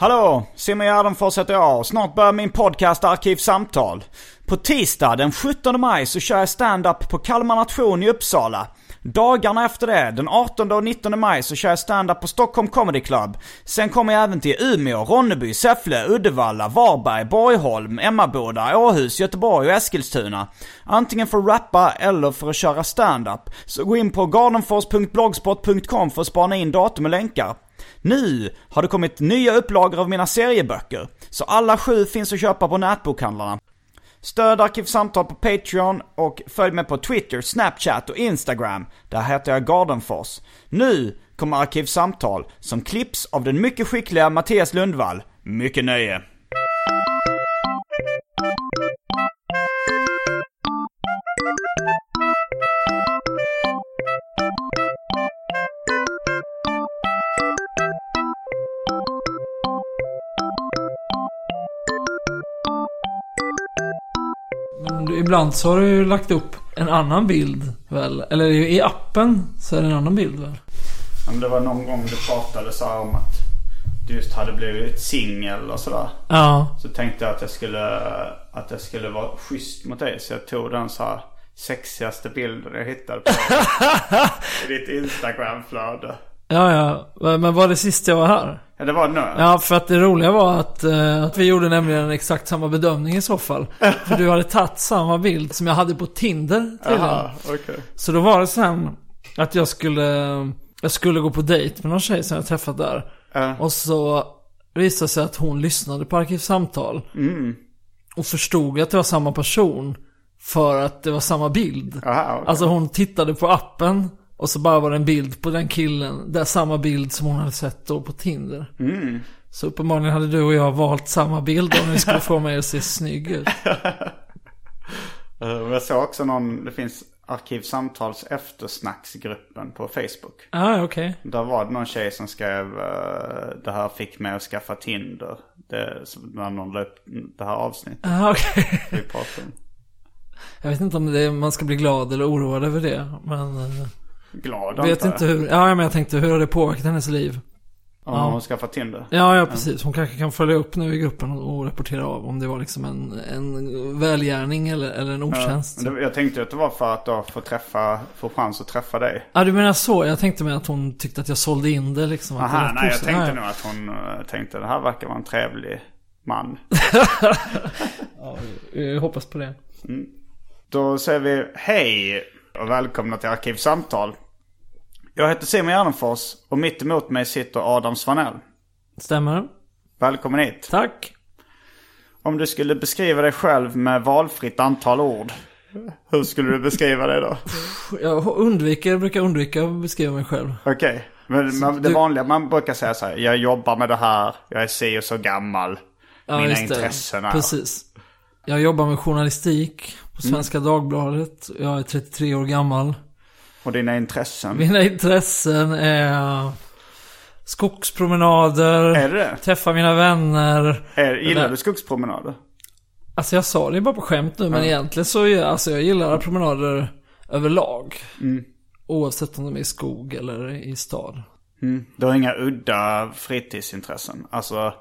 Hallå! Simon Gärdenfors heter jag och snart börjar min podcast Arkivsamtal. På tisdag den 17 maj så kör jag stand-up på Kalmar Nation i Uppsala. Dagarna efter det, den 18 och 19 maj, så kör jag stand-up på Stockholm Comedy Club. Sen kommer jag även till Umeå, Ronneby, Säffle, Uddevalla, Varberg, Borgholm, Emmaboda, Åhus, Göteborg och Eskilstuna. Antingen för att rappa eller för att köra stand-up. Så gå in på gardenfors.blogspot.com för att spana in datum och länkar. Nu har det kommit nya upplagor av mina serieböcker, så alla sju finns att köpa på nätbokhandlarna. Stöd Arkivsamtal på Patreon och följ mig på Twitter, Snapchat och Instagram. Där heter jag Gardenfors. Nu kommer Arkivsamtal som klipps av den mycket skickliga Mattias Lundvall. Mycket nöje. Ibland så har du ju lagt upp en annan bild väl? Eller i appen så är det en annan bild väl? Om det var någon gång du pratade så här om att du just hade blivit singel och sådär. Ja. Så tänkte jag att jag skulle, att jag skulle vara schysst mot dig. Så jag tog den så här sexigaste bilden jag hittade på i ditt Instagram-flöde. Ja, ja. Men var det sist jag var här? Ja, det var det nu. Ja, för att det roliga var att, eh, att vi gjorde nämligen exakt samma bedömning i så fall. För du hade tagit samma bild som jag hade på Tinder tydligen. Jaha, okej. Så då var det sen att jag skulle, jag skulle gå på dejt med någon tjej som jag träffat där. Ja. Och så visade det sig att hon lyssnade på Arkivsamtal. Mm. Och förstod att det var samma person. För att det var samma bild. Aha, okej. Alltså hon tittade på appen. Och så bara var det en bild på den killen. Det är samma bild som hon hade sett då på Tinder. Mm. Så uppenbarligen hade du och jag valt samma bild om vi skulle få mig att se snygg ut. Eh, Jag såg också någon, det finns Arkivsamtals eftersnacksgruppen på Facebook. Ah, okej. Där var det någon tjej som skrev eh, det här fick mig att skaffa Tinder. Det, när någon la upp det här avsnittet Ah, okej. om. Jag vet inte om det man ska bli glad eller oroad över det. Men eh, Glad vet inte hur. Ja, men jag tänkte hur har det påverkat hennes liv? Om Ja. hon skaffat Tinder. Ja, ja precis. Hon kanske kan följa upp nu i gruppen och rapportera av om det var liksom en, en välgärning eller, eller en otjänst. Det- Jag tänkte att det var för att då få träffa, få chans att träffa dig. Ja, du menar så. Jag tänkte med att hon tyckte att jag sålde in det liksom. att det Aha, var nej jag tänkte Ja, nog att hon eh, tänkte det här verkar vara en trevlig man. ja. Jag hoppas på det. Då säger vi hej och välkomna till Arkivsamtal. Jag heter Simon Gärdenfors och mitt emot mig sitter Adam Svanell. Stämmer. Välkommen hit. Tack. Om du skulle beskriva dig själv med valfritt antal ord. Hur skulle du beskriva dig då? Jag undviker, brukar undvika att beskriva mig själv. Okej. Men man, det du- vanliga, man brukar säga så här. Jag jobbar med det här. Jag är si och så gammal. Ja, Mina intressen är... Precis. Jag jobbar med journalistik på Svenska Dagbladet. Jag är 33 år gammal. Och dina intressen. Mina intressen är skogspromenader, Är det träffa mina vänner. Är, gillar du skogspromenader? Alltså jag sa det bara på skämt nu, men egentligen så är alltså jag gillar promenader överlag. Mm. Oavsett om de är i skog eller i stad. Du har inga udda fritidsintressen? Alltså,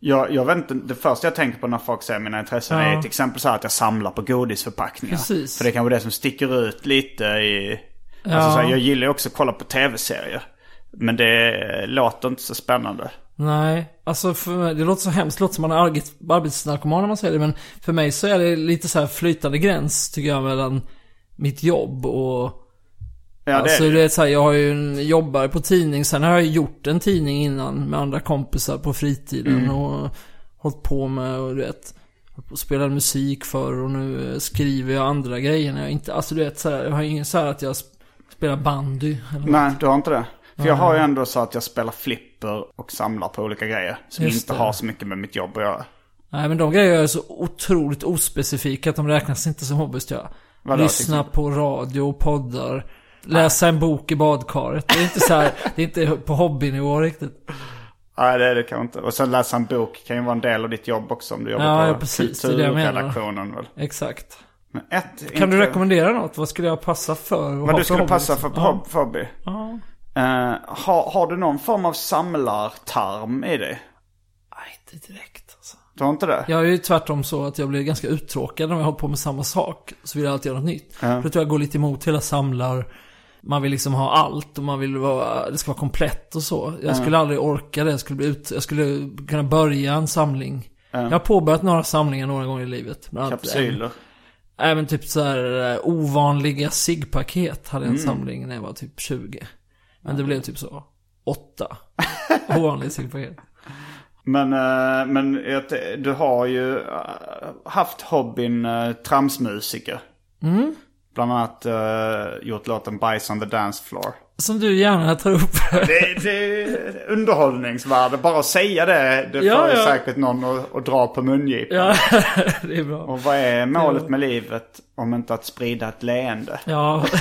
jag, jag vet inte, det första jag tänker på när folk säger mina intressen Ja. är till exempel så här att jag samlar på godisförpackningar. Precis. För det är kanske det som sticker ut lite i... Ja. Alltså så här, jag gillar också att kolla på tv-serier. Men det låter inte så spännande. Nej, alltså för det låter så hemskt. Det låter som man är arbets- arbetsnarkoman när man säger det. Men för mig så är det lite så här flytande gräns tycker jag mellan mitt jobb och... Ja, det alltså det är så här, jag har ju en, jobbar på tidning. Sen har jag gjort en tidning innan med andra kompisar på fritiden. Mm. Och hållit på med och du vet. Spelat musik för och nu eh, skriver jag andra grejer när jag inte... Alltså du vet så här, jag har ingen så här att jag sp- spelar bandy. Eller Nej, du har inte det. För jag har ju ändå så att jag spelar flipper och samlar på olika grejer. Som Just inte det. har så mycket med mitt jobb att göra. Nej men de grejerna är så otroligt ospecifika att de räknas inte som hobbys tror jag. Vadå, Lyssna på radio och poddar. Läsa en bok i badkaret. Det är inte så här, det är inte på hobbynivå riktigt. Nej, det är det kanske inte. Och sen läsa en bok kan ju vara en del av ditt jobb också om du jobbar Ja, på ja, precis. Kulturredaktionen väl. Exakt. Men ett, Kan du inte- rekommendera något? Vad skulle jag passa för? att Vad du skulle hobby, passa för, Ja. för hobby? Ja. Eh, har, har du någon form av samlartarm i dig? Nej, inte direkt alltså. Du har inte det? Jag är ju tvärtom så att jag blir ganska uttråkad när jag håller på med samma sak. Så vill jag alltid göra något nytt. För jag tror jag går lite emot hela samlar. Man vill liksom ha allt och man vill vara, det ska vara komplett och så. Jag skulle aldrig orka det. Jag skulle, bli ut, jag skulle kunna börja en samling. Jag har påbörjat några samlingar några gånger i livet. Kapsyler? En, även typ så här eh, ovanliga ciggpaket hade jag en samling när jag var typ 20. Men det blev typ så. Åtta ovanliga ciggpaket. Men, eh, men du har ju eh, haft hobbyn tramsmusiker. Mm. Bland annat eh, gjort låten Bajs on the Dance Floor. Som du gärna tar upp. Det, det är underhållningsvärde. Bara att säga det, det Ja, får ja. säkert någon att, att dra på mungipan. ja, det är bra. Och vad är målet med livet om inte att sprida ett leende? Ja.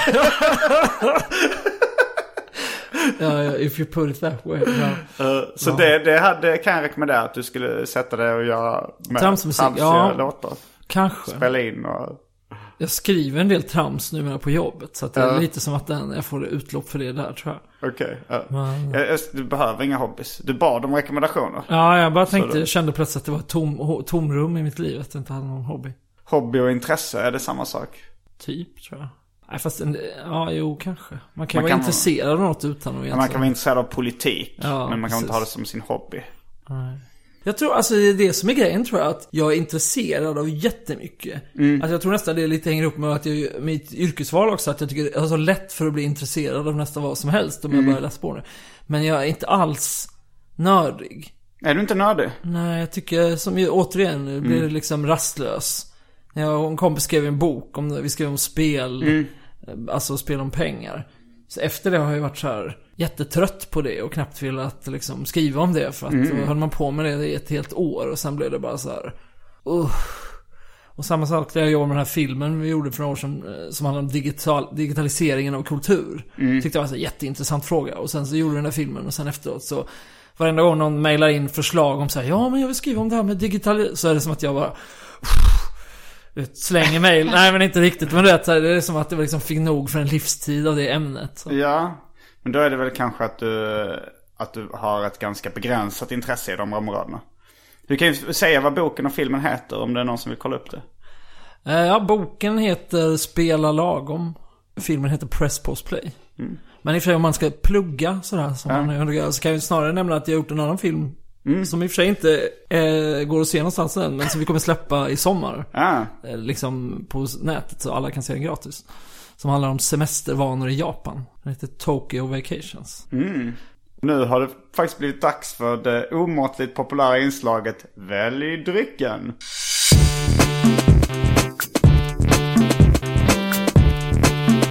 ja, ja, if you put it that way. Ja. Eh, Så det, det hade, kan jag rekommendera att du skulle sätta dig och göra med Tramsmusik, ja. låtar. Kanske. Spela in och... Jag skriver en del trams numera på jobbet. Så att det är Ja. lite som att den, jag får utlopp för det där tror jag. Okej. ja. Jag- jag- Du behöver inga hobbys. Du bad om rekommendationer. Ja, jag bara tänkte, jag kände plötsligt att det var ett tom, tomrum i mitt liv. Att jag inte hade någon hobby. Hobby och intresse, är det samma sak? Typ, tror jag. Nej, fast en, ja, jo, kanske. Man kan Man vara kan- intresserad av något utan att egentligen... Man kan vara intresserad av politik, Ja, men man kan inte ha det precis. som sin hobby. Jag tror, alltså det är det som är grejen tror jag, att jag är intresserad av jättemycket. Alltså jag tror nästan det lite hänger ihop med att jag, mitt yrkesval också, att jag tycker jag har så lätt för att bli intresserad av nästan vad som helst om jag börjar läsa på det. Men jag är inte alls nördig. Är du inte nördig? Nej, jag tycker som ju, återigen, nu blir liksom rastlös. Jag och en kompis skrev en bok om, vi skrev om spel, alltså spel om pengar. Så efter det har jag varit så här jättetrött på det och knappt velat liksom skriva om det. För att då höll man på med det i ett helt år och sen blev det bara så här. Uh. Och samma sak när jag jobbade med den här filmen vi gjorde för några år sedan eh, som handlade om digital, digitaliseringen av kultur. Tyckte jag var en jätteintressant fråga. Och sen så gjorde vi den där filmen och sen efteråt så Varenda gång någon mailar in förslag om så här, ja men jag vill skriva om det här med digital... Så är det som att jag bara... Slänger mail. Nej men inte riktigt. Men du vet, så här, det är som att det liksom fick nog för en livstid av det ämnet. Så. Ja, men då är det väl kanske att du, att du har ett ganska begränsat intresse i de områdena. Du kan ju säga vad boken och filmen heter om det är någon som vill kolla upp det. Eh, Ja, boken heter Spela lagom. Filmen heter Press Post Play. Men i och för sig om man ska plugga sådär som man gör så kan jag ju snarare nämna att jag har gjort en annan film. Som i och för sig inte eh, går att se någonstans än, men som vi kommer släppa i sommar. Ah, Eh, liksom på nätet så alla kan se den gratis. Som handlar om semestervanor i Japan. Den heter Tokyo Vacations. nu har det faktiskt blivit dags för det omåttligt populära inslaget Välj drycken.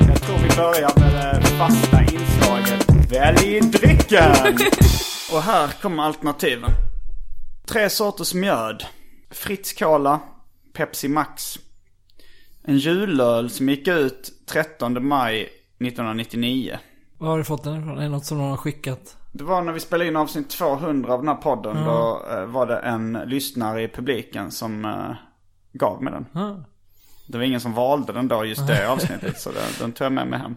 Jag tror vi börjar med det fasta inslaget Välj drycken. Och här kommer alternativen. Tre sorters mjöd. Fritz Cola, Pepsi Max. En julöl som gick ut 13 maj 1999. Var har du fått den ifrån? Är det något som någon har skickat? Det var när vi spelade in avsnitt 200 av den här podden. Då eh, var det en lyssnare i publiken som eh, gav mig den. Ah. Det var ingen som valde den då just det avsnittet. så den, den tog jag med mig hem.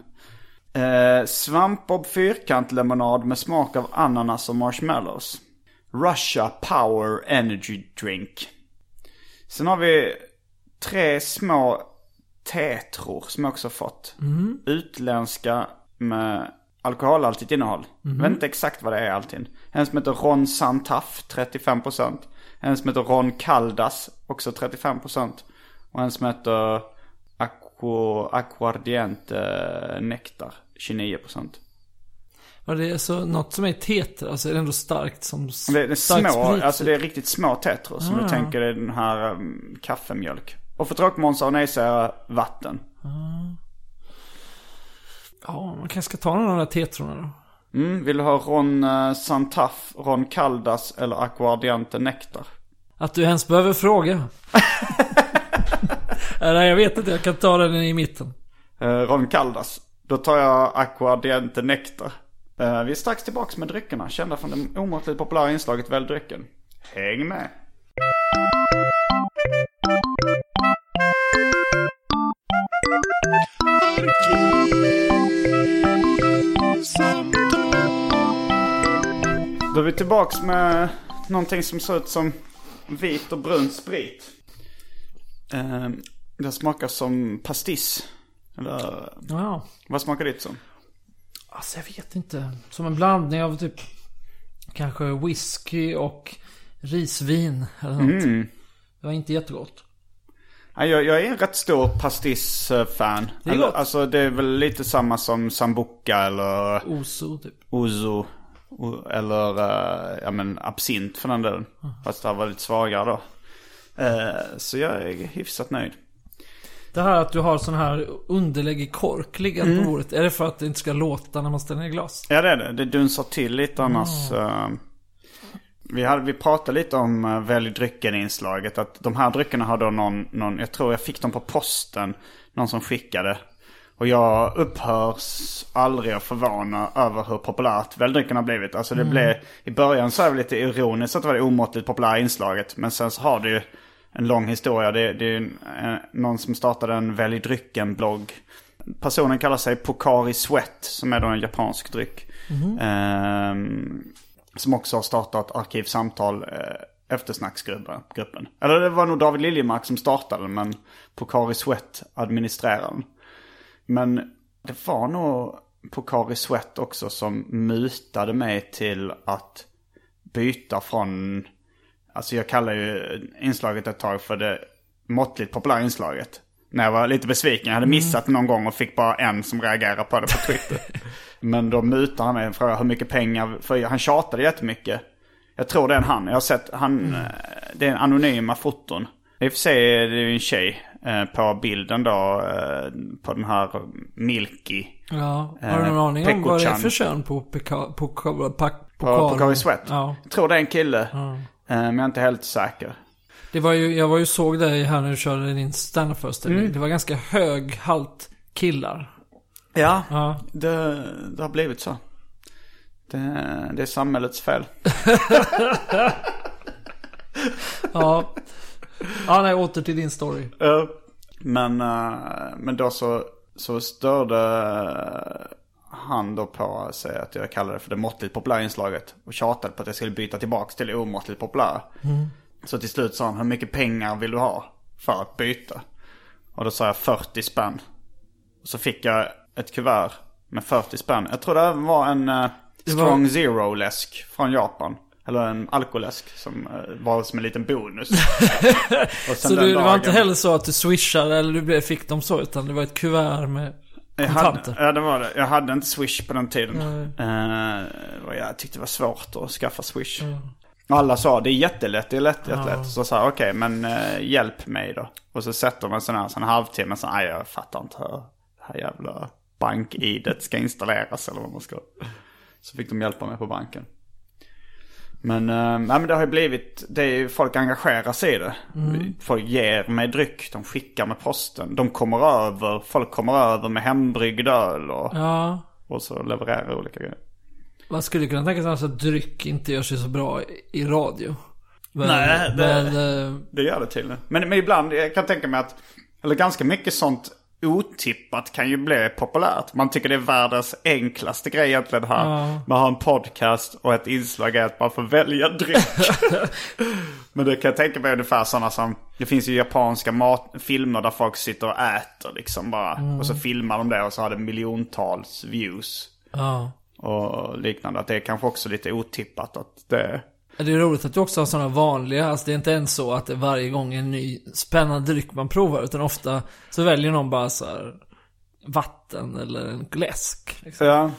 Eh, Svampbob fyrkantlemonad med smak av ananas och marshmallows. Russia Power Energy Drink. Sen har vi tre små tetror som jag också fått. Utländska med alkoholhaltigt innehåll. Jag vet inte exakt vad det är alltid. En som heter Ron Santaf, 35%. En som heter Ron Caldas, också 35%. Och en som heter Aqua, Aquardiente Nektar, 29%. Var det så något som är tetra, alltså är det ändå starkt som Det är, det är små, sprit? alltså det är riktigt små tetros. Som du tänker är den här um, kaffemjölk. Och för tråkmånsar och nejsägare, vatten. Ja, man kanske ska ta några av de där tetrorna då. Mm, vill du ha Ron uh, Santaf, Ron Caldas eller Aquardiente Nektar? Att du ens behöver fråga. Nej, jag vet inte. Jag kan ta den i mitten. Uh, Ron Caldas. Då tar jag Aquardiente Nektar. Eh, vi är strax tillbaks med dryckerna, kända från det omåttligt populära inslaget Välj drycken. Häng med! Då är vi tillbaks med någonting som ser ut som vit och brun sprit. Eh, det smakar som pastis. Eller Ja. vad smakar ditt som? Alltså jag vet inte. Som en blandning av typ kanske whisky och risvin eller något. Det var inte jättegott. Ja, jag, jag är en rätt stor pastis-fan. Det är. Alltså det är väl lite samma som sambuca eller Oso typ. ouzo. o- Eller eh, ja men absint för den delen. Fast det här var lite svagare då. Eh, så jag är hyfsat nöjd. Det här att du har sån här underlägg i kork liggande på bordet. Är det för att det inte ska låta när man ställer ner glas? Ja det är det. Det dunsar till lite annars. eh, vi, hade, vi pratade lite om uh, välj drycken-inslaget. Att de här dryckerna har då någon, någon, jag tror jag fick dem på posten. Någon som skickade. Och jag upphörs aldrig att förvåna över hur populärt väldrycken har blivit. Alltså det blev, i början så är det lite ironiskt att det var det omåttligt populära inslaget. Men sen så har det ju en lång historia. Det, det är ju eh, någon som startade en välj drycken-blogg. Personen kallar sig Pokari Sweat som är då en japansk dryck. Ehm, som också har startat Arkivsamtal eh, eftersnacksgruppen. gruppen. Eller det var nog David Liljemark som startade den men Pokari Sweat administrerar den. Men det var nog Pokari Sweat också som mutade mig till att byta från... Alltså jag kallar ju inslaget ett tag för det måttligt populära inslaget. När jag var lite besviken. Jag hade missat någon gång och fick bara en som reagerade på det på Twitter. Men då mutade han mig och frågade hur mycket pengar... För han tjatade jättemycket. Jag tror det är en han. Jag har sett han... eh, Det är en anonyma foton. I och för sig är det ju en tjej eh, på bilden då. eh, På den här Milky. Ja. Har du någon aning om vad det är för kön på Peka- på på På Pokari Sweat. Ja. Jag tror det är en kille. Eh, Men jag är inte helt säker. Det var ju, jag var ju såg dig här när du körde din standup-föreställning. Mm. Det var ganska hög halt killar. Ja, Ja. det, det har blivit så. Det, det är samhällets fel. Ja. Ja, nej, åter till din story. Men, eh, men då så, så störde han då på sig att jag kallade det för det måttligt populära inslaget. Och tjatade på att jag skulle byta tillbaka till det omåttligt populära. Så till slut sa han, hur mycket pengar vill du ha för att byta? Och då sa jag 40 spänn. Och så fick jag ett kuvert med 40 spänn. Jag tror det var en var- Strong Zero-läsk från Japan. Eller en alkoläsk som eh, var som en liten bonus. Så du, det var inte dagen- heller så att du swishade eller du fick dem så, utan det var ett kuvert med Jag hade, kontanter. ja det var det. Jag hade inte Swish på den tiden. Eh, och jag tyckte det var svårt att skaffa Swish. Alla sa det är jättelätt, det är lätt, jättelätt. Så sa jag okej men eh, hjälp mig då. Och så sätter man sån här sån halvtimme. Så nej jag fattar inte hur det här jävla bank-idet ska installeras eller vad man ska. Så fick de hjälpa mig på banken. Men, eh, nej, men det har ju blivit, det är ju, folk engagerar sig i det. Folk ger mig dryck, de skickar med posten. De kommer över, folk kommer över med hembryggd öl och, Ja. och så levererar olika grejer. Man skulle kunna tänka sig att dryck inte gör sig så bra i, i radio. Men, Nej, det- men, eh, Det gör det till men, men ibland, jag kan tänka mig att, eller ganska mycket sånt otippat kan ju bli populärt. Man tycker det är världens enklaste grej egentligen här. Man har en podcast och ett inslag är att man får välja dryck. Men det kan jag tänka mig ungefär sådana som, det finns ju japanska mat, filmer där folk sitter och äter liksom bara. Och så filmar de det och så har det miljontals views. Ja. och liknande. Att det är kanske också lite otippat att det... Det är roligt att du också har sådana vanliga, alltså det är inte ens så att det varje gång är en ny spännande dryck man provar, utan ofta så väljer någon bara så här vatten eller en läsk. Liksom. Ja.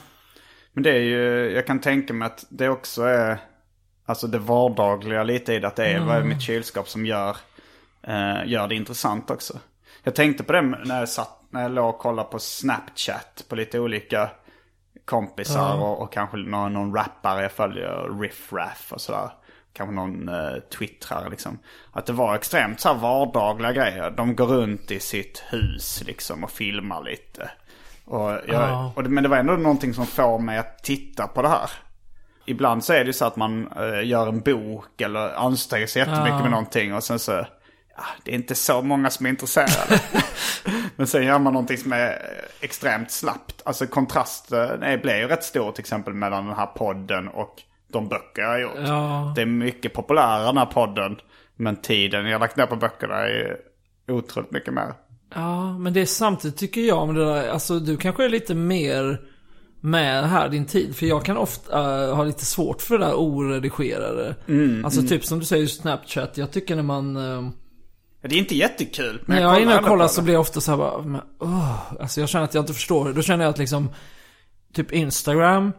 Men det är ju, jag kan tänka mig att det också är, alltså det vardagliga lite i det. Att det är vad är mitt kylskåp som gör, eh, gör det intressant också. Jag tänkte på det när jag satt, när jag låg och kollade på Snapchat på lite olika kompisar och, och kanske någon, någon rappare jag följer, Riff Raff och sådär. Kanske någon eh, twittrare liksom. Att det var extremt så här vardagliga grejer. De går runt i sitt hus liksom och filmar lite. Och jag, Ja. och det, men det var ändå någonting som får mig att titta på det här. Ibland så är det ju så att man eh, gör en bok eller anstränger sig jättemycket Ja. med någonting och sen så, ja, det är inte så många som är intresserade. Men sen gör man någonting som är extremt slappt. Alltså kontrasten är, blir ju rätt stor till exempel mellan den här podden och de böcker jag har gjort. Ja. Det är mycket populärare den här podden. Men tiden jag har lagt ner på böckerna är otroligt mycket mer. Ja, men det är samtidigt tycker jag med det där, alltså du kanske är lite mer med här din tid. För jag kan ofta eh, ha lite svårt för det där oredigerade. Mm, alltså typ som du säger Snapchat, jag tycker när man... eh, Det är inte jättekul. Men När jag är inne och ändå kollar så blir jag ofta så här bara, men, åh, alltså jag känner att jag inte förstår. Då känner jag att liksom, typ Instagram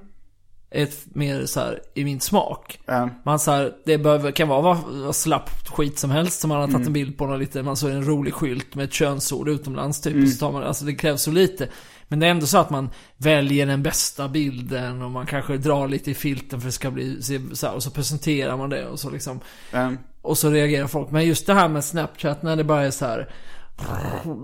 är mer så här i min smak. Ja. Man så här, det behöver, kan vara vad, slappt skit som helst som man har tagit Mm. en bild på något lite, man så är det en rolig skylt med ett könsord utomlands typ. Mm. Så tar man, alltså det krävs så lite. Men det är ändå så att man väljer den bästa bilden och man kanske drar lite i filten för att det ska bli, så här, och så presenterar man det och så liksom. Ja. Och så reagerar folk. Men just det här med Snapchat när det bara är så här.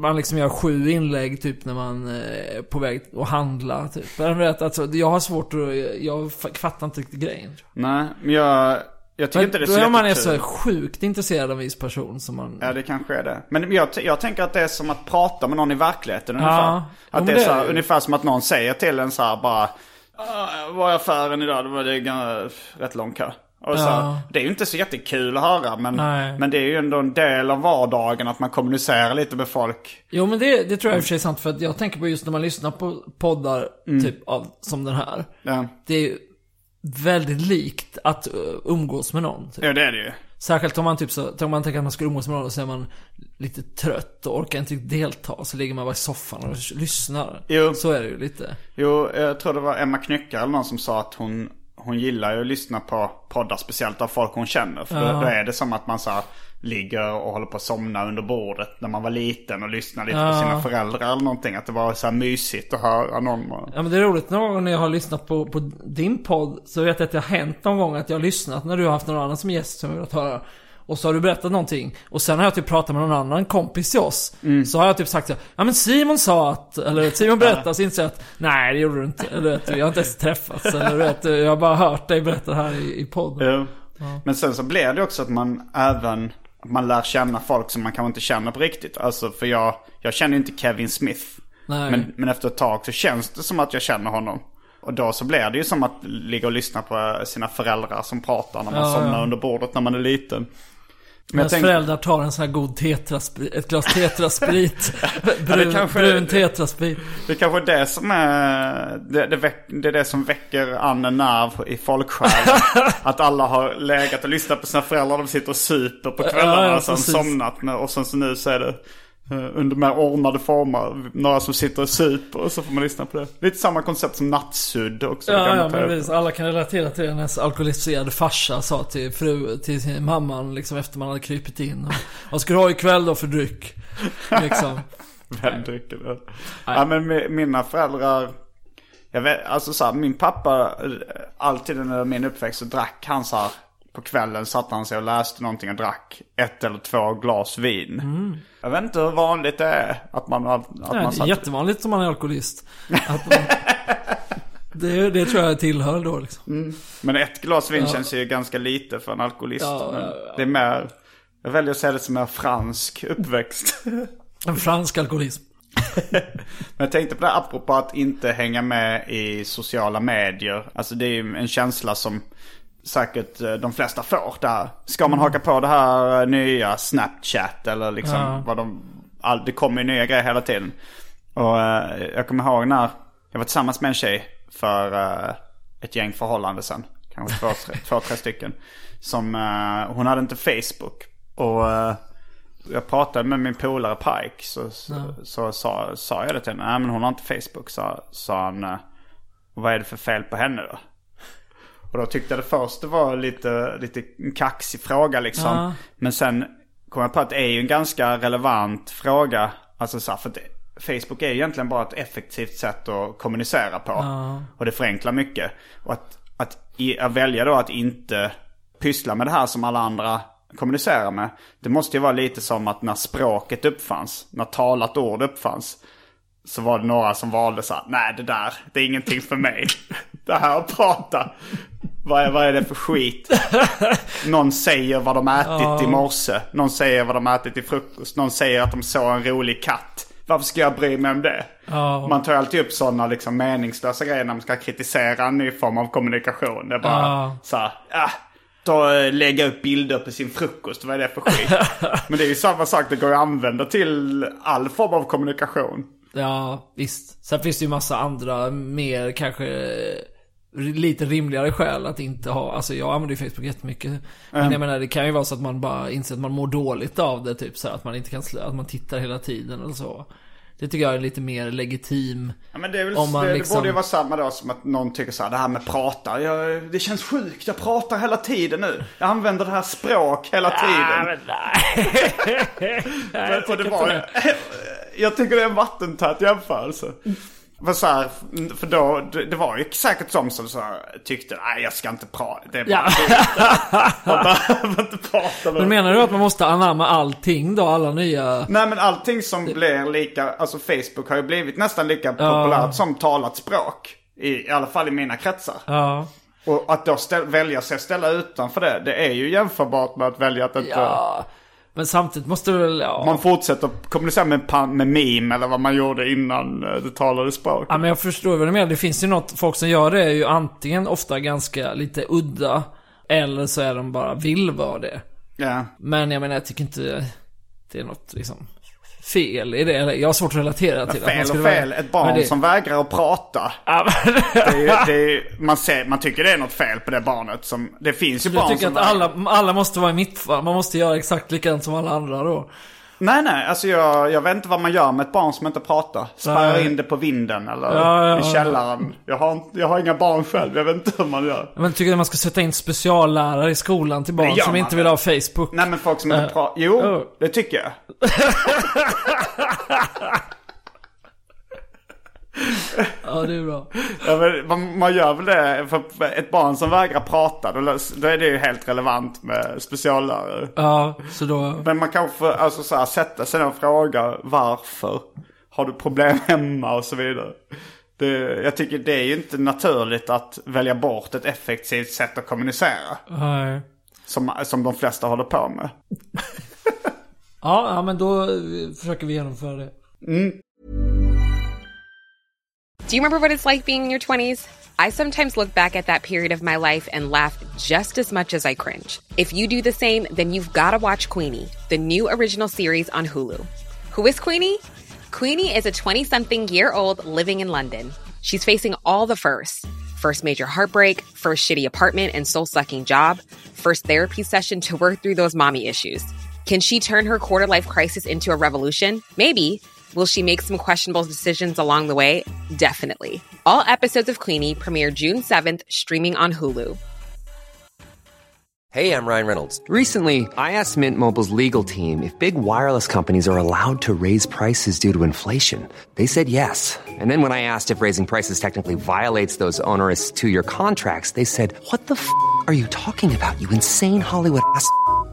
Man liksom gör sju inlägg typ när man är på väg att handla typ. Vet, alltså, jag har svårt att, jag fattar inte riktigt grejen. Nej, men jag, jag tycker Men inte det är då så är man är så sjukt intresserad av en viss person som man... Ja, det kanske är det. Men jag, jag tänker att det är som att prata med någon i verkligheten ungefär. Ja. Jo, Att det är det så är här, ungefär som att någon säger till en så här bara "Ah, Var är affären idag? Det var det rätt lång kö. Och så, Ja. Det är ju inte så jättekul att höra men, Nej. men det är ju ändå en del av vardagen att man kommunicerar lite med folk. Jo men det, det tror jag i och för sig är sant för att jag tänker på just när man lyssnar på poddar typ av, som den här. Ja, Det är ju väldigt likt att uh, umgås med någon. Typ. ja det är det ju. Särskilt om man typ så, om man tänker att man ska umgås med någon och så är man lite trött och orkar inte delta. Så ligger man bara i soffan och lyssnar. Jo. Så är det ju lite. Jo, jag tror det var Emma Knyckare eller någon som sa att hon, hon gillar ju att lyssna på poddar speciellt av folk hon känner. För då, då är det som att man så här, ligger och håller på att somna under bordet när man var liten och lyssnar lite på Ja. sina föräldrar eller någonting. Att det var så här mysigt att höra någon. Ja men det är roligt någon gång när jag har lyssnat på, på din podd så vet jag att det har hänt någon gång att jag har lyssnat när du har haft någon annan som gäst som jag velat höra. Och så har du berättat någonting. Och sen har jag typ pratat med någon annan kompis till oss. Så har jag typ sagt så här, ja men Simon sa att, eller Simon berättade, så inser jag att nej det gjorde du inte. Eller vet du, jag har inte ens träffats. Eller du vet, jag har bara hört dig berätta det här i, i podden. Ja. Men sen så blir det också att man även man lär känna folk som man kanske inte känner på riktigt. Alltså för jag, jag känner inte Kevin Smith. Nej. Men, men efter ett tag så känns det som att jag känner honom. Och då så blir det ju som att ligga och lyssna på sina föräldrar som pratar när man Ja, somnar ja. under bordet när man är liten. Men Ens jag tänk- föräldrar tar en sån här god tetrasprit, ett glas tetrasprit. det brun, kanske- brun tetrasprit. Det är kanske är det som är det, det, väck, det är det som väcker an en nerv i folksjälen. att alla har legat och lyssnat på sina föräldrar. De sitter och super på kvällarna Ja, ja, och sen somnat. Med, och sen så nu så är det under mer ordnade former. Några som sitter och super och så får man lyssna på det. Lite samma koncept som nattsudd också. Ja, ja men visst, alla kan relatera till det. Hennes alkoholiserade farsa sa till fru, till sin mamman liksom efter man hade krypit in. Och, Vad ska du ha ikväll då för dryck? Liksom. Vem dricker det? Ja men mi- mina föräldrar. Jag vet, alltså så här, min pappa, eh, alltid under min uppväxt så drack han så här. På kvällen satt han sig och läste någonting och drack ett eller två glas vin. Jag vet inte hur vanligt det är att man, att Nej, man satt... jättevanligt om man är alkoholist. Att man, det, det tror jag tillhör då liksom. Men ett glas vin känns ju ganska lite för en alkoholist. Ja, ja, ja. Det är mer, jag väljer att se det som mer fransk uppväxt. En fransk alkoholism. Men jag tänkte på det här, apropå att inte hänga med i sociala medier. Alltså det är ju en känsla som säkert eh, de flesta får där. Ska man haka på det här eh, nya Snapchat eller liksom Ja. vad de... All, det kommer ju nya grejer hela tiden. Och eh, jag kommer ihåg när jag var tillsammans med en tjej. för eh, ett gäng förhållande sen. Kanske två, tre, två, tre stycken. Som, eh, hon hade inte Facebook. Och eh, jag pratade med min polare Pike. Så, så, så sa, sa jag det till henne. Nej men hon har inte Facebook. Sa, sa han. vad är det för fel på henne då? Och då tyckte jag det först det var lite, lite kaxig fråga liksom. Ja. Men sen kom jag på att det är ju en ganska relevant fråga. Alltså så här, för att Facebook är ju egentligen bara ett effektivt sätt att kommunicera på. Och det förenklar mycket. Och att, att, i, att välja då att inte pyssla med det här som alla andra kommunicerar med. Det måste ju vara lite som att när språket uppfanns, när talat ord uppfanns. Så var det några som valde så här, nej det där, det är ingenting för mig. Det här att prata, vad är, vad är det för skit? Någon säger vad de ätit i morse, någon säger vad de ätit i frukost, någon säger att de såg en rolig katt. Varför ska jag bry mig om det? Man tar ju alltid upp sådana liksom meningslösa grejer när man ska kritisera en ny form av kommunikation. Det är bara Ja. så här, ah, ta, eh, lägga upp bilder på sin frukost, vad är det för skit? Men det är ju samma sak, det går att använda till all form av kommunikation. Ja, visst. Sen finns det ju massa andra mer kanske eh, lite rimligare skäl att inte ha, alltså jag använder ju Facebook jättemycket. Men jag menar det kan ju vara så att man bara inser att man mår dåligt av det typ så här, att man inte kan, att man tittar hela tiden eller så. Det tycker jag är lite mer legitim. Ja, men det, är väl, Om man det, liksom- det borde ju vara samma då som att någon tycker så här, det här med prata, jag, det känns sjukt, jag pratar hela tiden nu. Jag använder det här språk hela tiden. Men, och det var, jag tycker det är en vattentät jämförelse. För, så här, för då, det, det var ju säkert som som så här, tyckte, nej jag ska inte prata, det är bara Ja. Man behöver inte prata med Men menar du att man måste anamma allting då? Alla nya... Nej men allting som blir lika, alltså Facebook har ju blivit nästan lika populärt som talat språk. I, I alla fall i mina kretsar. Ja. Och att då ställ, välja sig ställa utanför det, det är ju jämförbart med att välja att inte... Ja. Men samtidigt måste väl, ja. Man fortsätter kommunicera med, med meme eller vad man gjorde innan eh, det talade språk. Ja men jag förstår vad du menar. Det finns ju något, folk som gör det är ju antingen ofta ganska lite udda. Eller så är de bara vill vara det. Ja. Men jag menar jag tycker inte det är något liksom fel i det. Jag har svårt att relatera till att man Fel och fel. vara- Ett barn det- som vägrar att prata. Ja, men- Det är, det är, man, ser, man tycker det är något fel på det barnet. Som, det finns ju Du barn tycker som att vägrar. alla, alla måste vara i mitt fall. Man måste göra exakt likadant som alla andra då. Nej, nej. Alltså jag, jag vet inte vad man gör med ett barn som inte pratar. Spärrar in det på vinden eller Ja, ja, i källaren. Jag har, jag har inga barn själv. Jag vet inte hur man gör. Men tycker du att man ska sätta in speciallärare i skolan till barn som inte vill ha Facebook? Nej men folk som inte Eh, pratar. Jo, oh. det tycker jag. Ja, det är bra. Ja, men man, gör väl det. För ett barn som vägrar prata, då, då är det ju helt relevant med speciallärare. Ja, så då... Men man kanske får alltså, så här, sätta sig ner och fråga varför. Har du problem hemma och så vidare. Det, jag tycker det är ju inte naturligt att välja bort ett effektivt sätt att kommunicera. Nej. Som, som de flesta håller på med. Ja, ja, men då eh, försöker vi genomföra det. Do you remember what it's like being in your 20s? I sometimes look back at that period of my life and laugh just as much as I cringe. If you do the same, then you've got to watch Queenie, the new original series on Hulu. Who is Queenie? Queenie is a 20 something year old living in London. She's facing all the firsts first major heartbreak, first shitty apartment and soul sucking job, first therapy session to work through those mommy issues. Can she turn her quarter life crisis into a revolution? Maybe. Will she make some questionable decisions along the way? Definitely. All episodes of Queenie premiere June 7th, streaming on Hulu. Hey, I'm Ryan Reynolds. Recently, I asked Mint Mobile's legal team if big wireless companies are allowed to raise prices due to inflation. They said yes. And then when I asked if raising prices technically violates those onerous two year contracts, they said, What the f are you talking about, you insane Hollywood ass?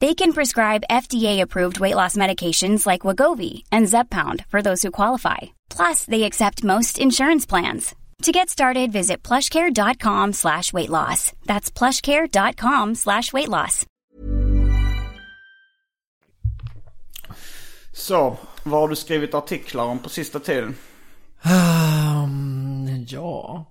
They can prescribe FDA-approved weight loss medications like Wagovi and Zepbound for those who qualify. Plus, they accept most insurance plans. To get started, visit plushcare.com slash weight loss. That's plushcare.com slash weight loss. Så, vad har du skrivit artiklar om på sista tiden? Um, ja.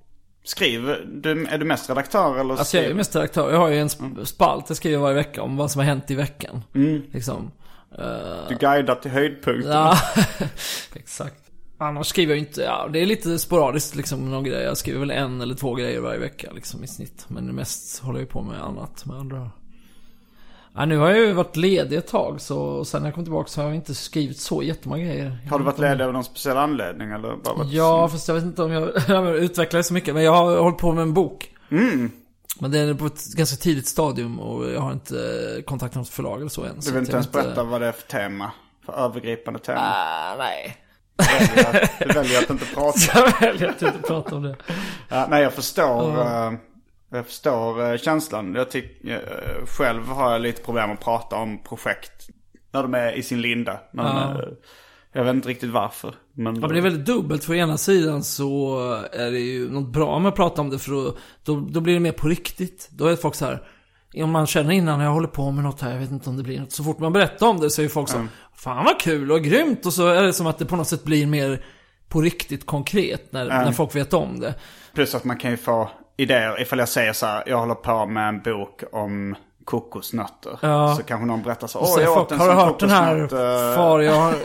Skriver du, är du mest redaktör eller? Alltså jag är mest redaktör. Jag har ju en sp- spalt jag skriver varje vecka om vad som har hänt i veckan. Liksom. Eh, Du guidar till höjdpunkten. Ja, exakt. Annars skriver jag inte, ja det är lite sporadiskt liksom någon grej. Jag skriver väl en eller två grejer varje vecka liksom i snitt. Men mest håller jag på med annat med andra. Ja, nu har jag ju varit ledig ett tag så sen när jag kom tillbaka så har jag inte skrivit så jättemånga grejer. Har du varit ledig av någon speciell anledning eller bara varit... Ja, fast jag vet inte om jag, utvecklar det så mycket. Men jag har hållit på med en bok. Men den är på ett ganska tidigt stadium och jag har inte kontaktat något förlag eller så än. Du vill inte ens berätta vad det är för tema? För övergripande tema? Ah, nej. Du väljer att- Du väljer att inte prata. Jag väljer att inte prata om det. Ja, nej, jag förstår, eh, jag förstår eh, känslan. Jag tycker, eh, själv har jag lite problem att prata om projekt när de är i sin linda. De är, jag vet inte riktigt varför. Men, Ja, men det är väldigt dubbelt. För å ena sidan så är det ju något bra med att prata om det. För då, då, då blir det mer på riktigt. Då är folk så här. Om man känner innan jag håller på med något här, jag vet inte om det blir något. Så fort man berättar om det så är folk så Fan vad kul och grymt. Och så är det som att det på något sätt blir mer på riktigt konkret när, när folk vet om det. Plus att man kan ju få idéer. Ifall jag säger så här, jag håller på med en bok om kokosnötter. Ja. Så kanske någon berättar så, åh jag åt en har du hört den här eh, far jag har...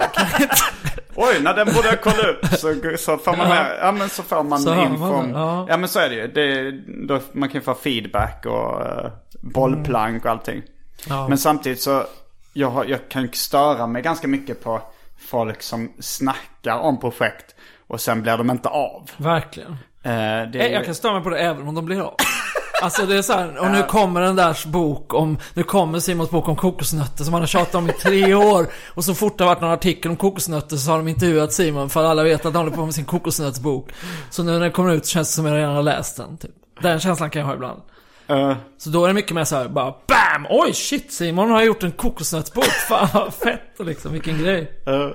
Oj, när den borde jag kolla upp. Så, så får man, Ja. med, ja men så får man Så info. man ja. ja men så är det ju. Det, då, man kan ju få feedback och uh, bollplank och allting. Ja. Men samtidigt så, jag, jag kan störa mig ganska mycket på folk som snackar om projekt och sen blir de inte av. Verkligen. Eh, det, Eh, Jag kan störa mig på det även om de blir av. Alltså det är så här, och nu kommer den där bok om, nu kommer Simons bok om kokosnötter som han har tjatat om i tre år. Och så fort det har varit någon artikel om kokosnötter så har de intervjuat Simon för alla vet att han håller på med sin kokosnötsbok. Så nu när den kommer ut så känns det som att jag redan har läst den, typ. Den känslan kan jag ha ibland. Eh, Så då är det mycket mer så här, bara BAM! Oj shit Simon har gjort en kokosnötsbok, fan vad fett liksom, vilken grej. eh, ja,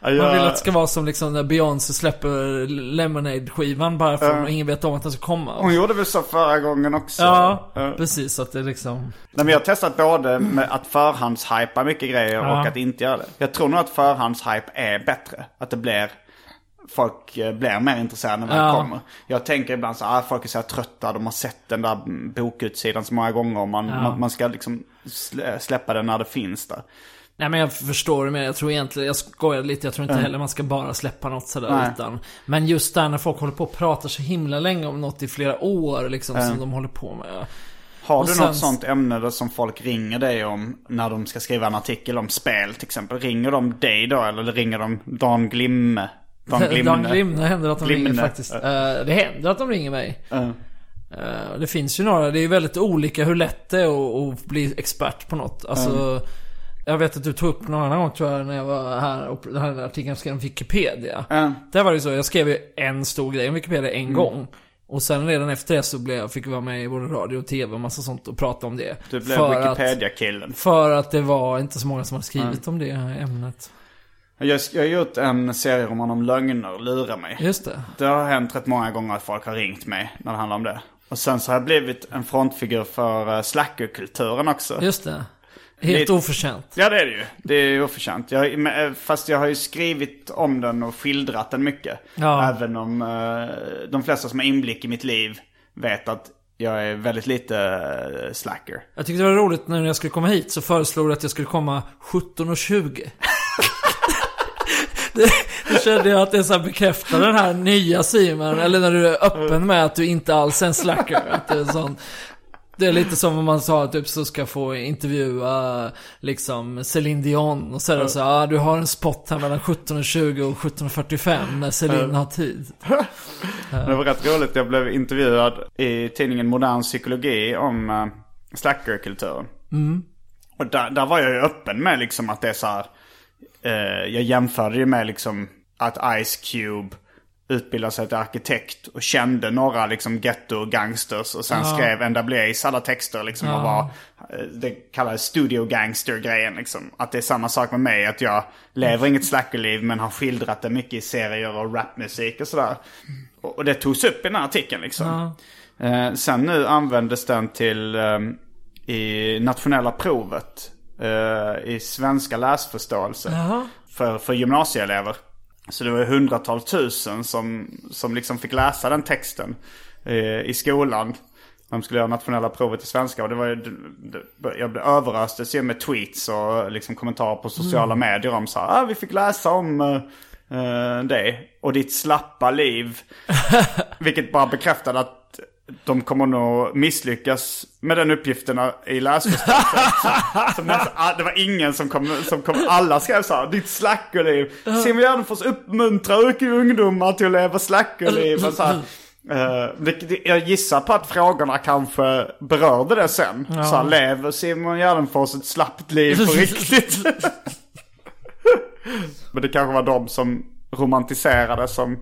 Man vill att det ska vara som liksom när Beyoncé släpper Lemonade-skivan bara för att ingen vet om att den ska komma. Hon gjorde väl så förra gången också. Ja, Eh, precis. Att det liksom... Nej, men jag har testat både med att förhandshypa mycket grejer och att inte göra det. Jag tror nog att förhandshype är bättre. Att det blir... Folk eh, blir mer intresserade när det Ja. kommer. Jag tänker ibland så här, ah, folk är så här trötta, de har sett den där bokutsidan så många gånger. Man, man, man ska liksom slä- släppa den när det finns där. Nej men jag förstår det mer. Jag tror egentligen, jag skojar lite. Jag tror inte heller man ska bara släppa något sådär utan. Men just där när folk håller på och pratar så himla länge om något i flera år liksom som de håller på med. Har Och du sen- något sånt ämne där som folk ringer dig om när de ska skriva en artikel om spel till exempel? Ringer de dig då eller ringer de Dan Glimme? Dan Glimne? Dan Glimne händer att de Glimne. ringer faktiskt. Eh, det händer att de ringer mig. Eh. Eh, det finns ju några, det är väldigt olika hur lätt det är att, att bli expert på något. Alltså, jag vet att du tog upp någon annan gång tror jag när jag var här och den här artikeln skrev om Wikipedia. Där var det ju så, jag skrev ju en stor grej om Wikipedia en Mm. gång. Och sen redan efter det så blev jag, fick jag vara med i både radio och tv och massa sånt och prata om det. Du blev Wikipedia-killen. för att det var inte så många som hade skrivit om det ämnet. Jag, jag har gjort en serieroman om lögner, lura mig. Just det. Det har hänt rätt många gånger att folk har ringt mig när det handlar om det. Och sen så har jag blivit en frontfigur för uh, slackerkulturen också. Just det. Helt Lite- oförtjänt. Ja det är det ju. Det är oförtjänt. Jag, eh, fast jag har ju skrivit om den och skildrat den mycket. Ja. Även om eh, de flesta som har inblick i mitt liv vet att jag är väldigt lite eh, slacker. Jag tyckte det var roligt när jag skulle komma hit så föreslog du att jag skulle komma 17.20. det, det kände jag att det så här bekräftar den här nya Simon. Eller när du är öppen med att du inte alls är en slacker. Att det, är sån, det är lite som om man sa typ så ska få intervjua liksom Celine Dion. Och så är det så här, ah, du har en spot här mellan 17.20 och 17.45 när Celine har tid. Det var rätt roligt. Jag blev intervjuad i tidningen Modern Psykologi om uh, slackerkulturen. Och där, där var jag ju öppen med liksom att det är så här. Eh, jag jämförde ju med liksom att Ice Cube utbildade sig till arkitekt och kände några liksom ghetto-gangsters och sen skrev NWA's alla texter liksom och var, eh, det kallades studio gangster-grejen liksom. Att det är samma sak med mig, att jag lever inget slackerliv men har skildrat det mycket i serier och rapmusik och sådär. Och, och det togs upp i den här artikeln liksom. Eh, sen nu användes den till eh, i nationella provet i svenska läsförståelse för, för gymnasieelever. Så det var hundratals tusen som, som liksom fick läsa den texten eh, i skolan. De skulle göra nationella provet i svenska och det var ju, det- jag blev överöstes ju med tweets och liksom kommentarer på sociala medier om så här, ah, vi fick läsa om eh, eh, det och ditt slappa liv. Vilket bara bekräftade att de kommer nog misslyckas med den uppgiften i läsförståelse. Så- så nästan all- det var ingen som kom, som kom alla skrev så här, ditt slackerliv. Simon Gärdenfors uppmuntrar ungdomar till att leva slackerliv. Så här. Vilket jag gissar på att frågorna kanske berörde det sen. Så här, lever Simon Gärdenfors ett slappt liv på riktigt? Men det kanske var de som romantiserade som,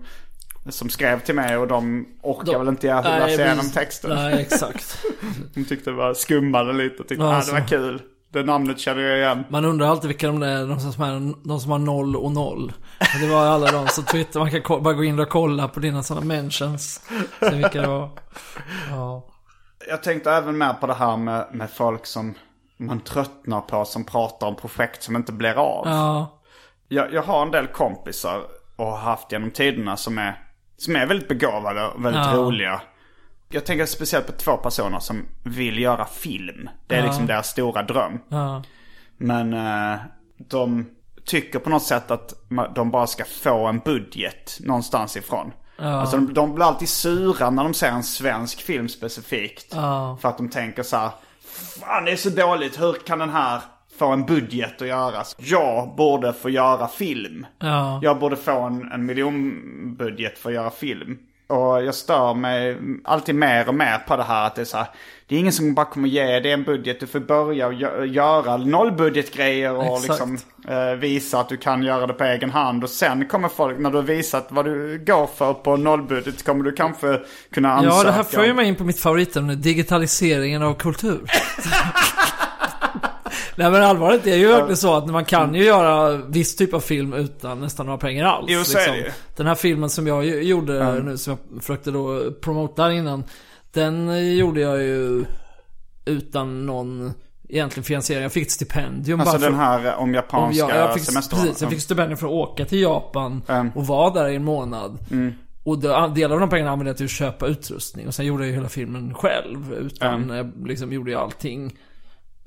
som skrev till mig och de orkar De- väl inte läsa Nej, igenom texten. Nej, exakt. De tyckte det var skummade lite och tyckte Ja, ah, det var kul. Det namnet känner jag igen. Man undrar alltid vilka de är, de som, är, de som har noll och noll. Det var alla de som twittrar, man kan bara gå in och kolla på dina sådana mentions. Se vilka det var. Ja. Jag tänkte även med på det här med, med folk som man tröttnar på som pratar om projekt som inte blir av. Ja. Jag, jag har en del kompisar och har haft genom tiderna som är, som är väldigt begåvade och väldigt Ja. roliga. Jag tänker speciellt på två personer som vill göra film. Det är liksom deras stora dröm. Ja. Men eh, de tycker på något sätt att de bara ska få en budget någonstans ifrån. Alltså de, de blir alltid sura när de ser en svensk film specifikt. För att de tänker så här, fan det är så dåligt, hur kan den här få en budget att göras? Jag borde få göra film. Ja. Jag borde få en, en miljonbudget för att göra film. Och jag stör mig alltid mer och mer på det här att det är så här, Det är ingen som bara kommer ge dig en budget. Du får börja och gö- göra nollbudgetgrejer och Exakt. liksom eh, visa att du kan göra det på egen hand. Och sen kommer folk, när du har visat vad du går för på nollbudget, kommer du kanske kunna ansöka. ja, det här för mig in på mitt favoritämne, digitaliseringen av kultur. Nej men allvarligt, det är ju verkligen så att man kan ju göra viss typ av film utan nästan några pengar alls. liksom. Jo, så är det ju. Den här filmen som jag gjorde nu, som jag försökte då promota innan. Den eh, gjorde jag ju utan någon egentlig finansiering. Jag fick ett stipendium Alltså bara för den här eh, om om japanska jag, jag fick, semestervarven. precis, jag fick stipendium för att åka till Japan Mm. och vara där i en månad. Och då, delar av de pengarna använde jag till att köpa utrustning. Och sen gjorde jag ju hela filmen själv. Utan, jag liksom gjorde jag allting.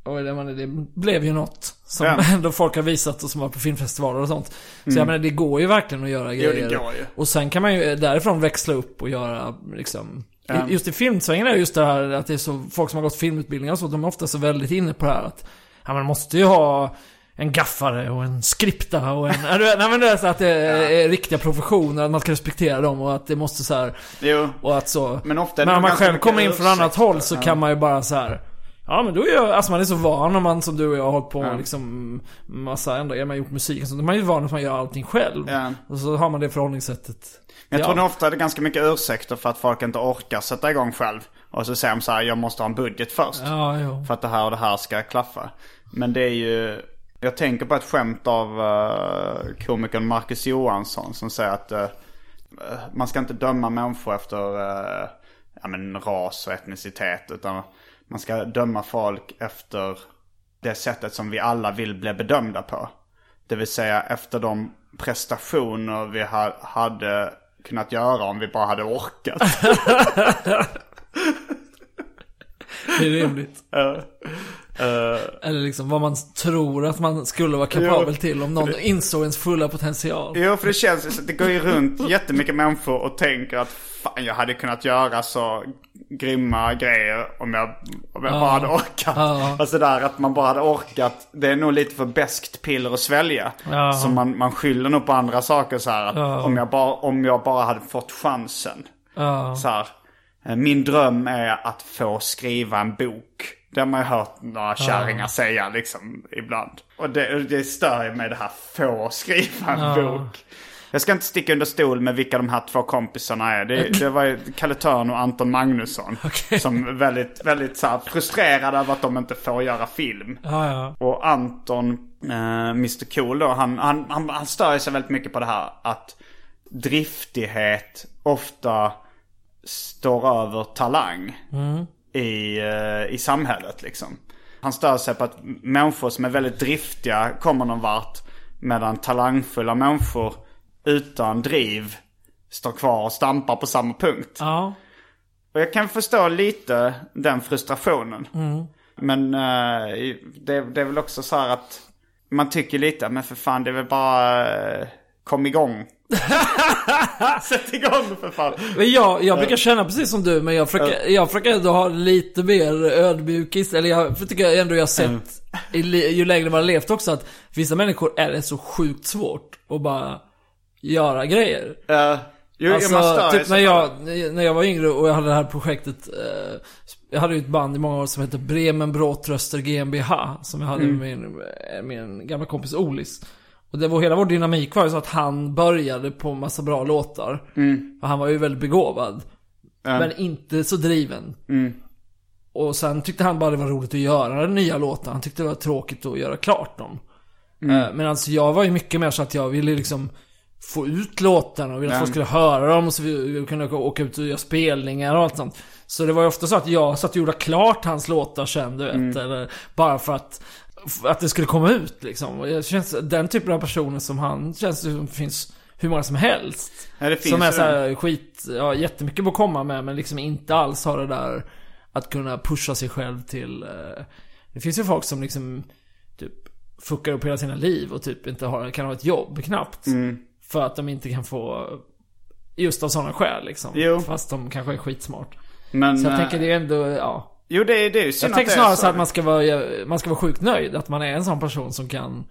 Och det, men det blev ju något som Ja. ändå folk har visat och som var på filmfestivaler och sånt. Så jag menar, det går ju verkligen att göra Mm. Jo, det grejer. går ju. Och sen kan man ju därifrån växla upp och göra liksom Just i filmsvängen är just det här att det är så, folk som har gått filmutbildningar och så, de är ofta så väldigt inne på det här att Ja man måste ju ha en gaffare och en skripta och en... Ja, nej men det är så att det är riktiga professioner, att man ska respektera dem och att det måste så här Jo. Och att så... Men ofta Men om man själv kommer in från annat håll så kan man ju bara så här. Ja men då är jag, alltså man är så van om man som du och jag har hållit på med liksom massa ändå, man har gjort musik och sånt. Man är ju van att man gör allting själv. Ja. Och så har man det förhållningssättet. Jag Ja. tror nog ofta det är ganska mycket ursäkter för att folk inte orkar sätta igång själv. Och så säger de så här, jag måste ha en budget först. Ja, jo. För att det här och det här ska klaffa. Men det är ju... Jag tänker på ett skämt av uh, komikern Marcus Johansson som säger att eh, man ska inte döma människor efter eh, ja, men ras och etnicitet. Utan man ska döma folk efter det sättet som vi alla vill bli bedömda på. Det vill säga efter de prestationer vi ha, hade kunnat göra om vi bara hade orkat. Det är rimligt. Eller liksom vad man tror att man skulle vara kapabel Jo, till om någon insåg ens fulla potential. Jo, för det känns ju så det går ju runt jättemycket människor och tänker att fan, jag hade kunnat göra så grymma grejer om jag, om jag bara hade orkat. Ja. Alltså där att man bara hade orkat, det är nog lite för beskt piller att svälja. Ja. Så man, man skyller nog på andra saker så här. Att om, jag bara, om jag bara hade fått chansen. Ja. Så här, eh, min dröm är att få skriva en bok. Det har man ju hört några kärringar säga liksom ibland. Och det, det stör mig det här få skriva en bok. Jag ska inte sticka under stol med vilka de här två kompisarna är. Det, det var Kalle Törn och Anton Magnusson. Som är väldigt, väldigt så här, frustrerade över att de inte får göra film. Ja, ja. Och Anton, eh, Mr Cool då, han, han, han, han stör sig väldigt mycket på det här att driftighet ofta står över talang i, eh, i samhället liksom. Han stör sig på att människor som är väldigt driftiga kommer någon vart. Medan talangfulla människor utan driv står kvar och stampar på samma punkt. Ja. Och jag kan förstå lite den frustrationen. Men eh, det, det är väl också så här att man tycker lite, men för fan det är väl bara eh, kom igång. Sätt igång för fan. Men jag, jag brukar känna precis som du, men jag försöker, jag försöker ändå ha lite mer ödmjukis. Eller jag tycker ändå jag har sett, i, li- ju längre man har levt också, att vissa människor är det så sjukt svårt att bara göra grejer. Uh, jo, stör Alltså, sig typ när jag, när jag var yngre och jag hade det här projektet eh, Jag hade ju ett band i många år som hette Bremen Bråtröster GmbH Som jag hade Mm. med, min, med min gamla kompis Olis Och det var hela vår dynamik var ju så att han började på massa bra låtar Mm. Och han var ju väldigt begåvad Men inte så driven Mm. Och sen tyckte han bara det var roligt att göra nya låtar Han tyckte det var tråkigt att göra klart dem mm. Men alltså jag var ju mycket mer så att jag ville liksom få ut låtarna och ville att folk skulle höra dem och så vi kunde åka ut och göra spelningar och allt sånt. Så det var ju ofta så att jag satt och gjorde klart hans låtar sen, du vet. Eller bara för att, för att det skulle komma ut liksom. Och jag känns, den typen av personer som han känns som finns hur många som helst. Ja, som är så här skit, ja jättemycket att komma med men liksom inte alls har det där att kunna pusha sig själv till eh, Det finns ju folk som liksom typ fuckar upp hela sina liv och typ inte har, kan ha ett jobb knappt. Mm. För att de inte kan få Just av sådana skäl liksom. Jo. Fast de kanske är skitsmart. Men, Så jag eh, tänker det är ändå, ja. Jo, det det är ju synd Jag tänker snarare så. att man ska vara, man ska vara sjukt nöjd. Att man är en sån person som kan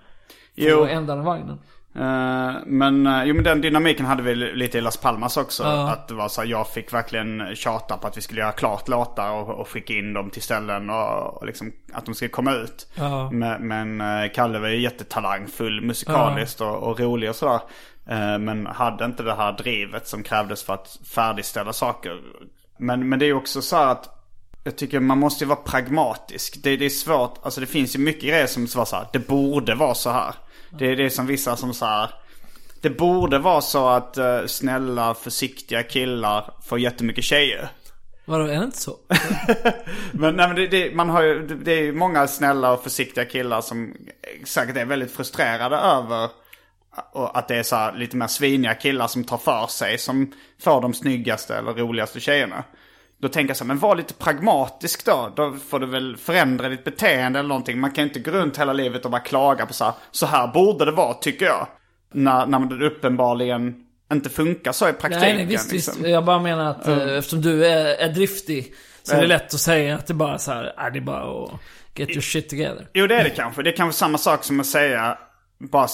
Jo. få ändan vagnen. Eh, men, uh, jo, men den dynamiken hade vi lite i Las Palmas också. Ja. Att det var så här, jag fick verkligen tjata på att vi skulle göra klart låtar och, och skicka in dem till ställen och, och liksom att de skulle komma ut. Men, men eh, Kalle var ju jättetalangfull musikaliskt och, och rolig och sådär. Men hade inte det här drivet som krävdes för att färdigställa saker. Men, men det är ju också så här att jag tycker man måste ju vara pragmatisk. Det, det är svårt, alltså det finns ju mycket grejer som var så här, det borde vara så här. Det är det som vissa som så här. Det borde vara så att eh, snälla, försiktiga killar får jättemycket tjejer. Vadå, är det inte så? Men, nej, men det, det, man har ju, det, är ju många snälla och försiktiga killar som säkert är väldigt frustrerade över och att det är så lite mer sviniga killar som tar för sig som får de snyggaste eller roligaste tjejerna. Då tänker jag så här, men var lite pragmatisk då. Då får du väl förändra ditt beteende eller någonting. Man kan inte gå runt hela livet och bara klaga på så här, så här borde det vara tycker jag. När, när det uppenbarligen inte funkar så i praktiken. Nej, nej visst, liksom. visst. Jag bara menar att eh, eftersom du är, är driftig så är det Ja. lätt att säga att det bara är så här, är det bara att get your shit together. Jo det är det kanske. Det är kanske samma sak som att säga bara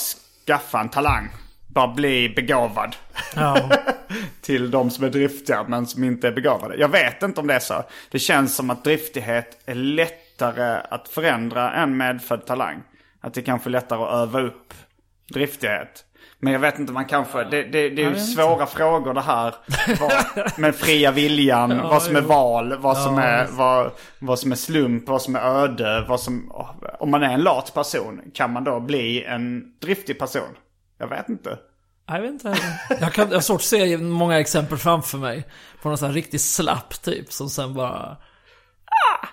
skaffa en talang. Bara bli begåvad. Ja. till de som är driftiga men som inte är begåvade. Jag vet inte om det är så. Det känns som att driftighet är lättare att förändra än medfödd talang. Att det kanske är lättare att öva upp driftighet. Men jag vet inte, man kanske, det, det, det är ju svåra frågor det här. Vad, med fria viljan, vad som är val, vad som, är, vad, vad som är slump, vad som är öde, vad som... Om man är en lat person, kan man då bli en driftig person? Jag vet inte. Jag vet inte. Jag, kan, jag har svårt att se många exempel framför mig. På någon sån här riktigt slapp typ som sen bara... Ah,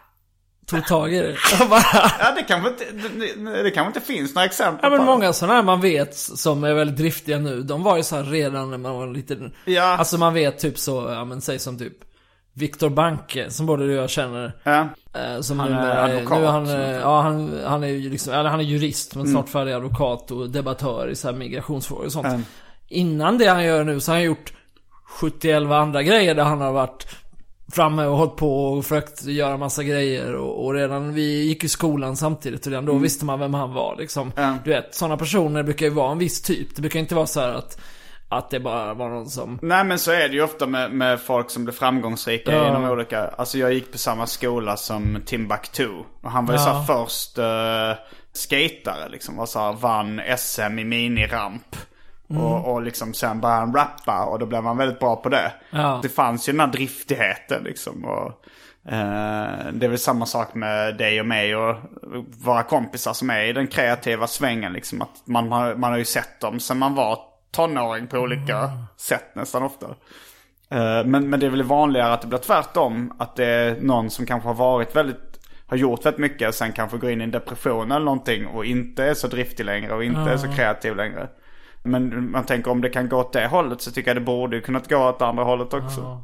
tog tag i det. Ja, det kanske inte, det, det kanske inte finns några exempel ja men på många sådana här man vet som är väldigt driftiga nu. De var ju så här redan när man var liten. Ja. Alltså man vet typ så, ja men säg som typ Viktor Banke, som både du och jag känner. Ja. Eh, Som Han är är- advokat, Nu är han, eh, ja, han, han är ju liksom, eller han är jurist men Mm. snart färdig advokat och debattör i så migrationsfrågor och sånt. Innan det han gör nu så har han gjort 71 andra grejer där han har varit framme och hållit på och försökt göra massa grejer och, och redan vi gick i skolan samtidigt och redan då Mm. visste man vem han var liksom. Du vet, sådana personer brukar ju vara en viss typ. Det brukar inte vara så här att, att det bara var någon som Nej men så är det ju ofta med, med folk som blir framgångsrika Ja. inom olika, alltså jag gick på samma skola som Timbuktu. Och han var ju Ja. så här först uh, skatare liksom, var så här, vann SM i miniramp. Och, och liksom sen började han rappa och då blev han väldigt bra på det. Ja. Det fanns ju den här driftigheten liksom. Och, eh, det är väl samma sak med dig och mig och våra kompisar som är i den kreativa svängen. Liksom, att man, man har ju sett dem sen man var tonåring på olika sätt nästan ofta. Eh, men, men det är väl vanligare att det blir tvärtom. Att det är någon som kanske har varit väldigt har gjort väldigt mycket sen kanske går in i en depression eller någonting och inte är så driftig längre och inte är så kreativ längre. Men man tänker om det kan gå åt det hållet så tycker jag det borde kunnat gå åt andra hållet också.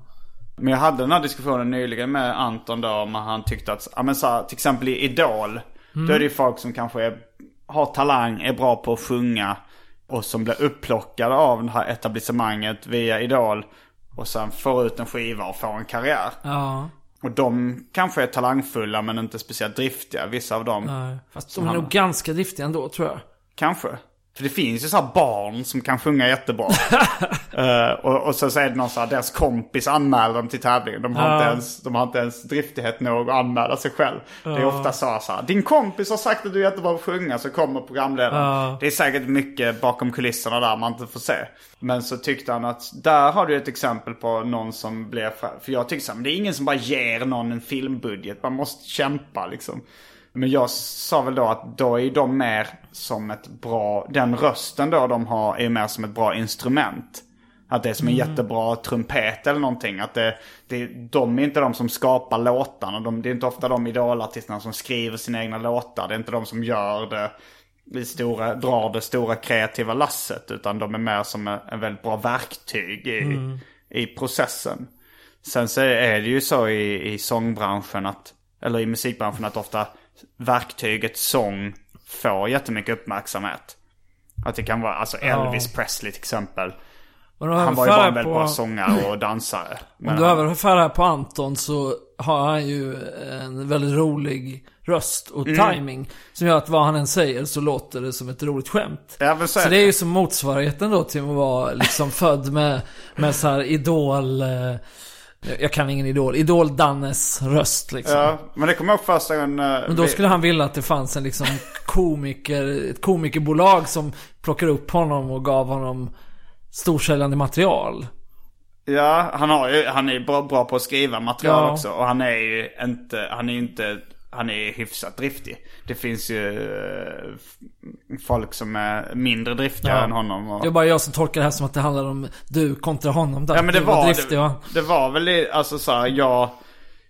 Men jag hade den här diskussionen nyligen med Anton då om han tyckte att, ja men så här, till exempel i Idol. Då är det ju folk som kanske är, har talang, är bra på att sjunga. Och som blir upplockade av det här etablissemanget via Idol. Och sen får ut en skiva och får en karriär. Ja. Och de kanske är talangfulla men inte speciellt driftiga, vissa av dem. Nej. Fast de är nog ganska driftiga ändå tror jag. Kanske. För det finns ju så här barn som kan sjunga jättebra. Eh, och, och så säger det någon så här, deras kompis anmäler dem till tävlingen. De har, Ja. inte, ens, de har inte ens driftighet nog att anmäla sig själv. Det är ofta så, så här, din kompis har sagt att du är jättebra på att sjunga, så kommer programledaren. Det är säkert mycket bakom kulisserna där man inte får se. Men så tyckte han att där har du ett exempel på någon som blev, för jag tycker så här, men det är ingen som bara ger någon en filmbudget. Man måste kämpa liksom. Men jag sa väl då att då är de mer som ett bra, den rösten då de har är mer som ett bra instrument. Att det är som en jättebra trumpet eller någonting. Att det, det, de är inte de som skapar låtarna. De, det är inte ofta de idolartisterna som skriver sina egna låtar. Det är inte de som gör det, det stora, drar det stora kreativa lasset. Utan de är mer som en, en väldigt bra verktyg i, i processen. Sen så är det ju så i, i sångbranschen att, eller i musikbranschen att ofta verktyget sång får jättemycket uppmärksamhet. Att det kan vara, alltså Elvis Presley till exempel. Han var ju bara en väldigt på, bra sångare och dansare. Om du överför det här på Anton så har han ju en väldigt rolig röst och Mm. timing Som gör att vad han än säger så låter det som ett roligt skämt. Ja, så så det det. är ju som motsvarigheten då till att vara liksom född med, med så här idol... Jag kan ingen idol. Idol-Dannes röst liksom. Ja, men det kommer jag ihåg första gången. eh, Men då skulle han vilja att det fanns en liksom komiker, ett komikerbolag som plockade upp honom och gav honom storsäljande material. Ja, han, har ju, han är ju bra, bra på att skriva material Ja. också. Och han är ju inte, han är ju inte, han är hyfsat driftig. Det finns ju eh, folk som är mindre driftiga Ja. än honom. Och... Det är bara jag som tolkar det här som att det handlar om du kontra honom där. Ja men det Du var, driftig, va? det, det var väl alltså så här, jag,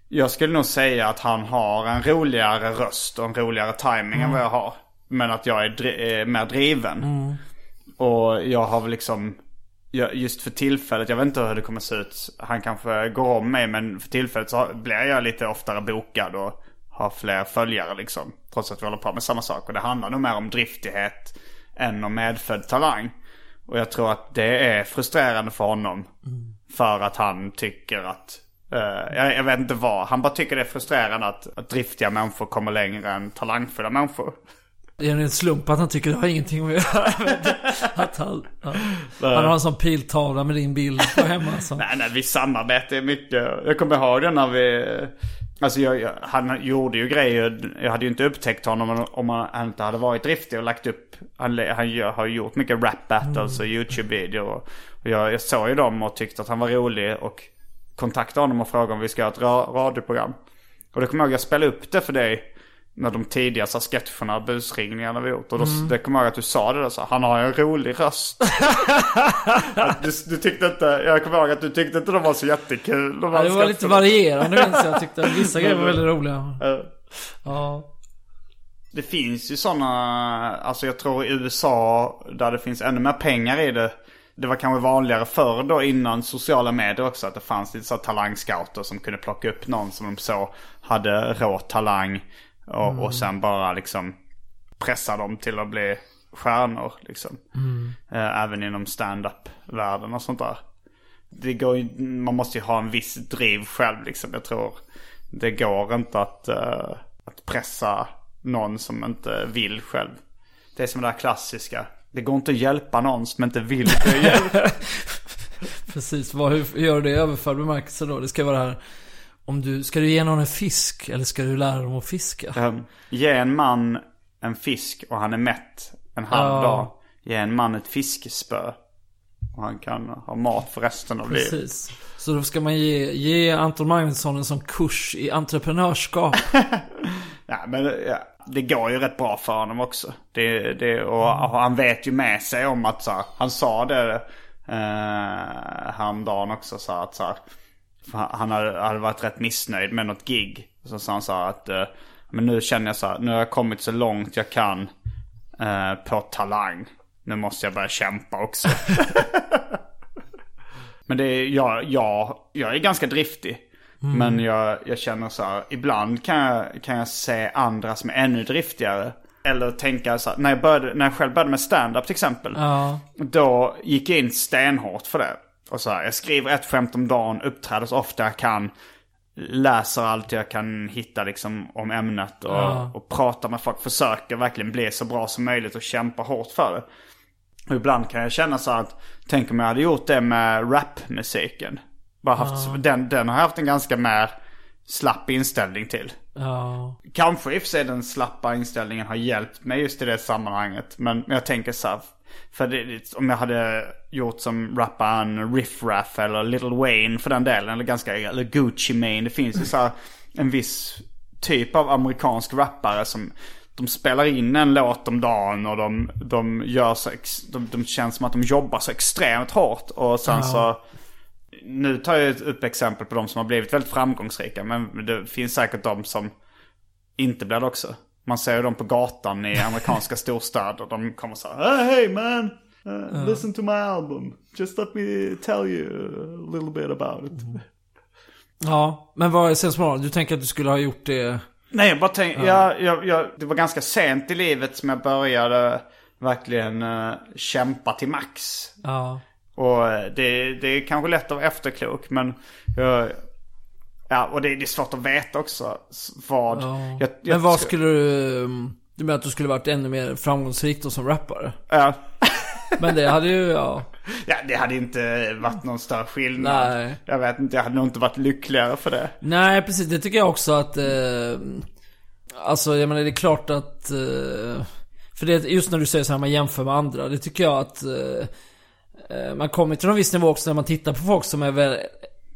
jag skulle nog säga att han har en roligare röst och en roligare timing än vad jag har. Men att jag är, dri- är mer driven. Och jag har väl liksom, just för tillfället, jag vet inte hur det kommer se ut. Han kanske går om mig men för tillfället så blir jag lite oftare bokad och har fler följare liksom. Trots att vi håller på med samma sak. Och det handlar nog mer om driftighet än om medfödd talang. Och jag tror att det är frustrerande för honom. För att han tycker att, eh, jag, jag vet inte vad, han bara tycker det är frustrerande att, att driftiga människor kommer längre än talangfulla människor. Det är en slump att han tycker det har ingenting att göra med. Att han, ja. han har en sån piltavla med din bild på hemma. Så. Nej, nej, vi samarbetar mycket. Jag kommer ihåg det när vi... Alltså jag, jag, han gjorde ju grejer. Jag hade ju inte upptäckt honom om- han inte hade varit driftig och lagt upp. Han, han har ju gjort mycket rap battles och YouTube-videor. Och jag, jag såg ju dem och tyckte att han var rolig. Och kontaktade honom och frågade om vi ska göra ett ra, radioprogram. Och då kommer jag ihåg jag spelade upp det för dig. När de tidiga så här sketcherna busringningarna vi gjort. Och då, det kommer jag ihåg att du sa det där så. Han har ju en rolig röst. Du, du tyckte inte, jag kommer ihåg att du tyckte inte de var så jättekul. De Ja, det var lite varierande minns jag. Tyckte vissa grejer var väldigt roliga. Eh, Ja. Det finns ju sådana, alltså jag tror i USA där det finns ännu mer pengar i det. Det var kanske vanligare förr då innan sociala medier också att det fanns lite så talangscouter som kunde plocka upp någon som de så hade rå talang. Och, och sen bara liksom pressa dem till att bli stjärnor liksom. Eh, Även inom stand-up-världen och sånt där. Det går ju, man måste ju ha en viss driv själv liksom. Jag tror det går inte att, eh, att pressa någon som inte vill själv. Det är som det där klassiska. Det går inte att hjälpa någon som inte vill bli hjälpt. Precis, vad, hur gör du det i överförd bemärkelse då? Det ska vara det här. Om du, ska du ge någon en fisk eller ska du lära dem att fiska? Um, ge en man en fisk och han är mätt en halv Ja. dag. Ge en man ett fiskespö Och han kan ha mat för resten av livet. Precis. Så då ska man ge, ge Anton Magnusson en sån kurs i entreprenörskap. Ja, men ja, det går ju rätt bra för honom också. Det, det, och, och han vet ju med sig om att så här, han sa det eh, häromdagen också så här, att så här, han hade, hade varit rätt missnöjd med något gig. Så sa han så här att eh, men nu känner jag så här, nu har jag kommit så långt jag kan eh, på talang. Nu måste jag börja kämpa också. men det är, jag, jag, jag är ganska driftig. Men jag, jag känner så här, ibland kan jag, kan jag se andra som är ännu driftigare. Eller tänka så här, när jag, började, när jag själv började med stand-up till exempel. Ja. Då gick jag in stenhårt för det. Och så här, jag skriver ett skämt om dagen, uppträder så ofta jag kan. Läser allt jag kan hitta liksom om ämnet och, Ja. och pratar med folk. Försöker verkligen bli så bra som möjligt och kämpa hårt för det. Och ibland kan jag känna så här att, tänk om jag hade gjort det med rapmusiken. Bara haft, den, den har jag haft en ganska mer slapp inställning till. Ja. Kanske i och för sig den slappa inställningen har hjälpt mig just i det sammanhanget. Men jag tänker så här, för det, om jag hade gjort som rapparen Riff Raff eller Little Wayne för den delen. Eller ganska, eller Gucci Mane. Det finns ju så här en viss typ av amerikansk rappare som de spelar in en låt om dagen och de, de gör så, ex, de, de känns som att de jobbar så extremt hårt. Och sen så nu tar jag upp exempel på de som har blivit väldigt framgångsrika. Men det finns säkert de som inte blir det också. Man ser dem på gatan i amerikanska storstäder. De kommer så här, "Ah, hey man, uh, listen to my album. Just let me tell you a little bit about it. Ja, men vad är sensmoralen? Du tänker att du skulle ha gjort det... Nej, jag bara tänkte, jag, jag, jag, det var ganska sent i livet som jag började verkligen uh, kämpa till max. Ja. Och eh, det, det är kanske lätt att vara efterklok men jag, Ja, och det, det är svårt att veta också vad... Ja. Jag, jag, Men vad skulle du... um, Du menar att du skulle varit ännu mer framgångsrik då som rappare? Ja. Men det hade ju, ja. ja, det hade inte varit någon större skillnad. Nej. Jag vet inte, jag hade nog inte varit lyckligare för det. Nej, precis. Det tycker jag också att... Eh, alltså, jag menar det är klart att... Eh, för det, just när du säger så här, man jämför med andra. Det tycker jag att... Eh, eh, man kommer till en viss nivå också när man tittar på folk som är, väl,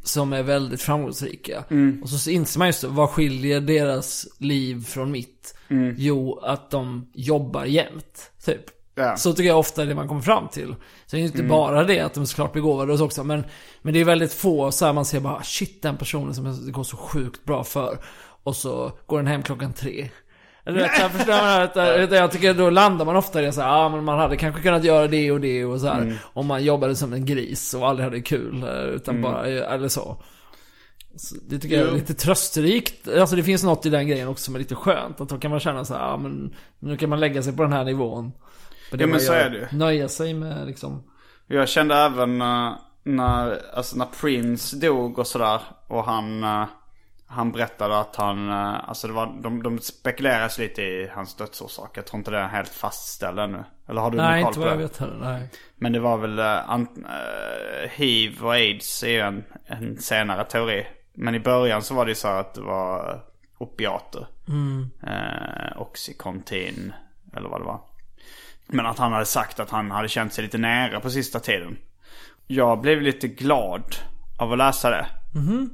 som är väldigt framgångsrika. Och så inser man just det, vad skiljer deras liv från mitt? Jo, att de jobbar jämt. Typ. Ja. Så tycker jag ofta det man kommer fram till. Så det är ju inte bara det att de är såklart begåvade och så också. Men, men det är väldigt få så här man ser bara shit den personen som det går så sjukt bra för. Och så går den hem klockan tre. Eller vet, förstår man att, att jag tycker då landar man ofta i det så här, ja men man hade kanske kunnat göra det och det och så här. Om man jobbade som en gris och aldrig hade kul. eh, Utan bara, eller så. Så Det tycker jag är Jo. lite trösterikt. Alltså det finns något i den grejen också som är lite skönt. Att då kan man känna så här, ja men nu kan man lägga sig på den här nivån. För Ja, men så gör. är det ju. Nöja sig med liksom. Jag kände även eh, när, alltså när Prince dog och sådär. Och han, eh, han berättade att han, eh, alltså det var, de, de spekuleras lite i hans dödsorsak. Jag tror inte det är helt fastställd ännu. Eller har du Nej, någon inte koll vad på jag det? vet heller. Nej. Men det var väl uh, ant, eh, hiv och aids är ju en, en senare teori. Men i början så var det ju så att det var eh, opiater. Eh, Oxycontin eller vad det var. Men att han hade sagt att han hade känt sig lite nära på sista tiden. Jag blev lite glad av att läsa det.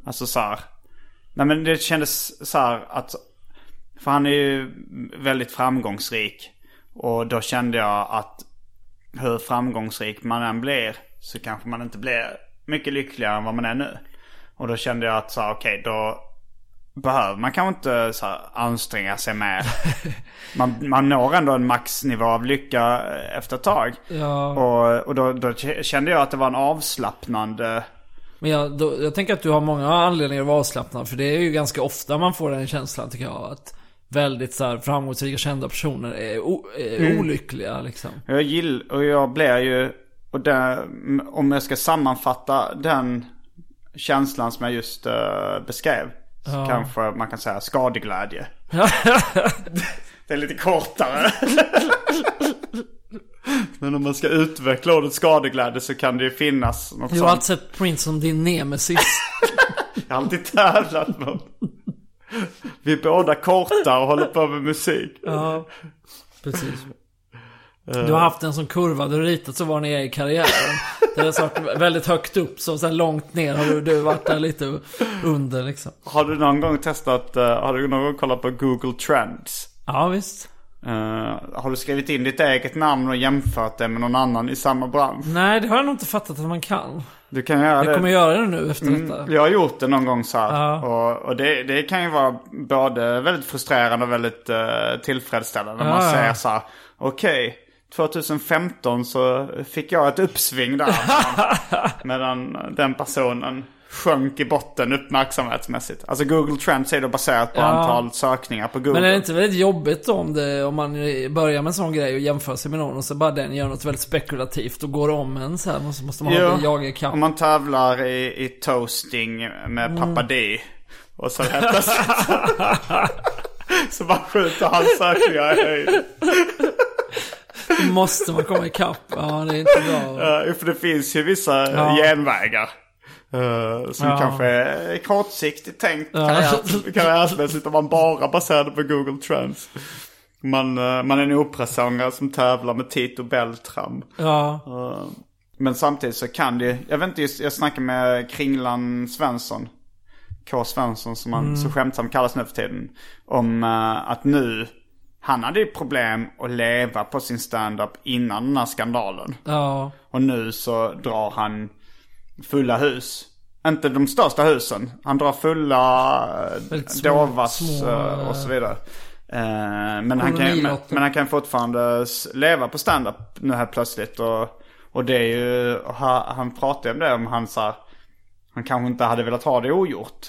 Alltså så här. Nej men det kändes så här att. För han är ju väldigt framgångsrik. Och då kände jag att hur framgångsrik man än blir så kanske man inte blir mycket lyckligare än vad man är nu. Och då kände jag att så här, okej då behöver man kanske inte så här, anstränga sig mer. Man, man når ändå en maxnivå av lycka eh, efter ett tag. Ja. Och, och då, då kände jag att det var en avslappnande... Men jag, då, jag tänker att du har många anledningar att vara avslappnad. För det är ju ganska ofta man får den känslan tycker jag. Att väldigt så här, framgångsrika kända personer är, o, är Mm. olyckliga liksom. Jag gill, och jag blir ju... Och där, om jag ska sammanfatta den känslan som jag just eh, beskrev. Så kanske man kan säga skadeglädje. Det är lite kortare. Men om man ska utveckla ordet skadeglädje så kan det ju finnas något Du har alltid sett Prince som din nemesis. Jag har alltid tävlat med honom. Vi är båda korta och håller på med musik. ja, precis. Du har haft en sån kurva du ritat så var ni är i karriären. Det har varit väldigt högt upp, så sen långt ner har du, du varit där lite under liksom. Har du någon gång testat, eh, har du någon gång kollat på Google Trends? Ja, visst. Eh, har du skrivit in ditt eget namn och jämfört det med någon annan i samma bransch? Nej, det har jag nog inte fattat att man kan. Du kan göra Jag det. kommer göra det nu efter Mm, detta. jag har gjort det någon gång så här. Ja. Och, och det, det kan ju vara både väldigt frustrerande och väldigt uh, tillfredsställande. När man säger så här. Okej, 2015 så fick jag ett uppsving där. medan den personen sjönk i botten uppmärksamhetsmässigt. Alltså Google Trends är då baserat på Ja. antal sökningar på Google. Men är det inte väldigt jobbigt om, det, om man börjar med en sån grej och jämför sig med någon och så bara den gör något väldigt spekulativt och går om en så här, och så måste man Jo, jaga ikapp. Om man tävlar i, i toasting med Mm. pappa D. Och så helt plötsligt så bara skjuter han sökningar i höjden. Måste man komma ikapp. Ja, det är inte bra. Ja, för det finns ju vissa Ja. genvägar. Eh, som Ja. kanske är kortsiktigt tänkt Ja. karriär- karriärsmässigt om man bara baserar det på Google Trends. Man, eh, man är en operasångare som tävlar med Tito Beltram. Ja. Eh, Men samtidigt så kan det jag vet inte, jag snackade med Kringlan Svensson. K. Svensson som han så skämtsamt kallas nu för tiden. Om att nu, han hade ju problem att leva på sin stand-up innan den här skandalen. Ja. Och nu så drar han fulla hus. Inte de största husen. Han drar fulla eh, små- Dovas små, eh, och så vidare. Eh, Men han, kan, men, han kan fortfarande leva på stand-up nu här plötsligt. Och, och det är ju, ha- han pratade om det om han sa, han kanske inte hade velat ha det ogjort.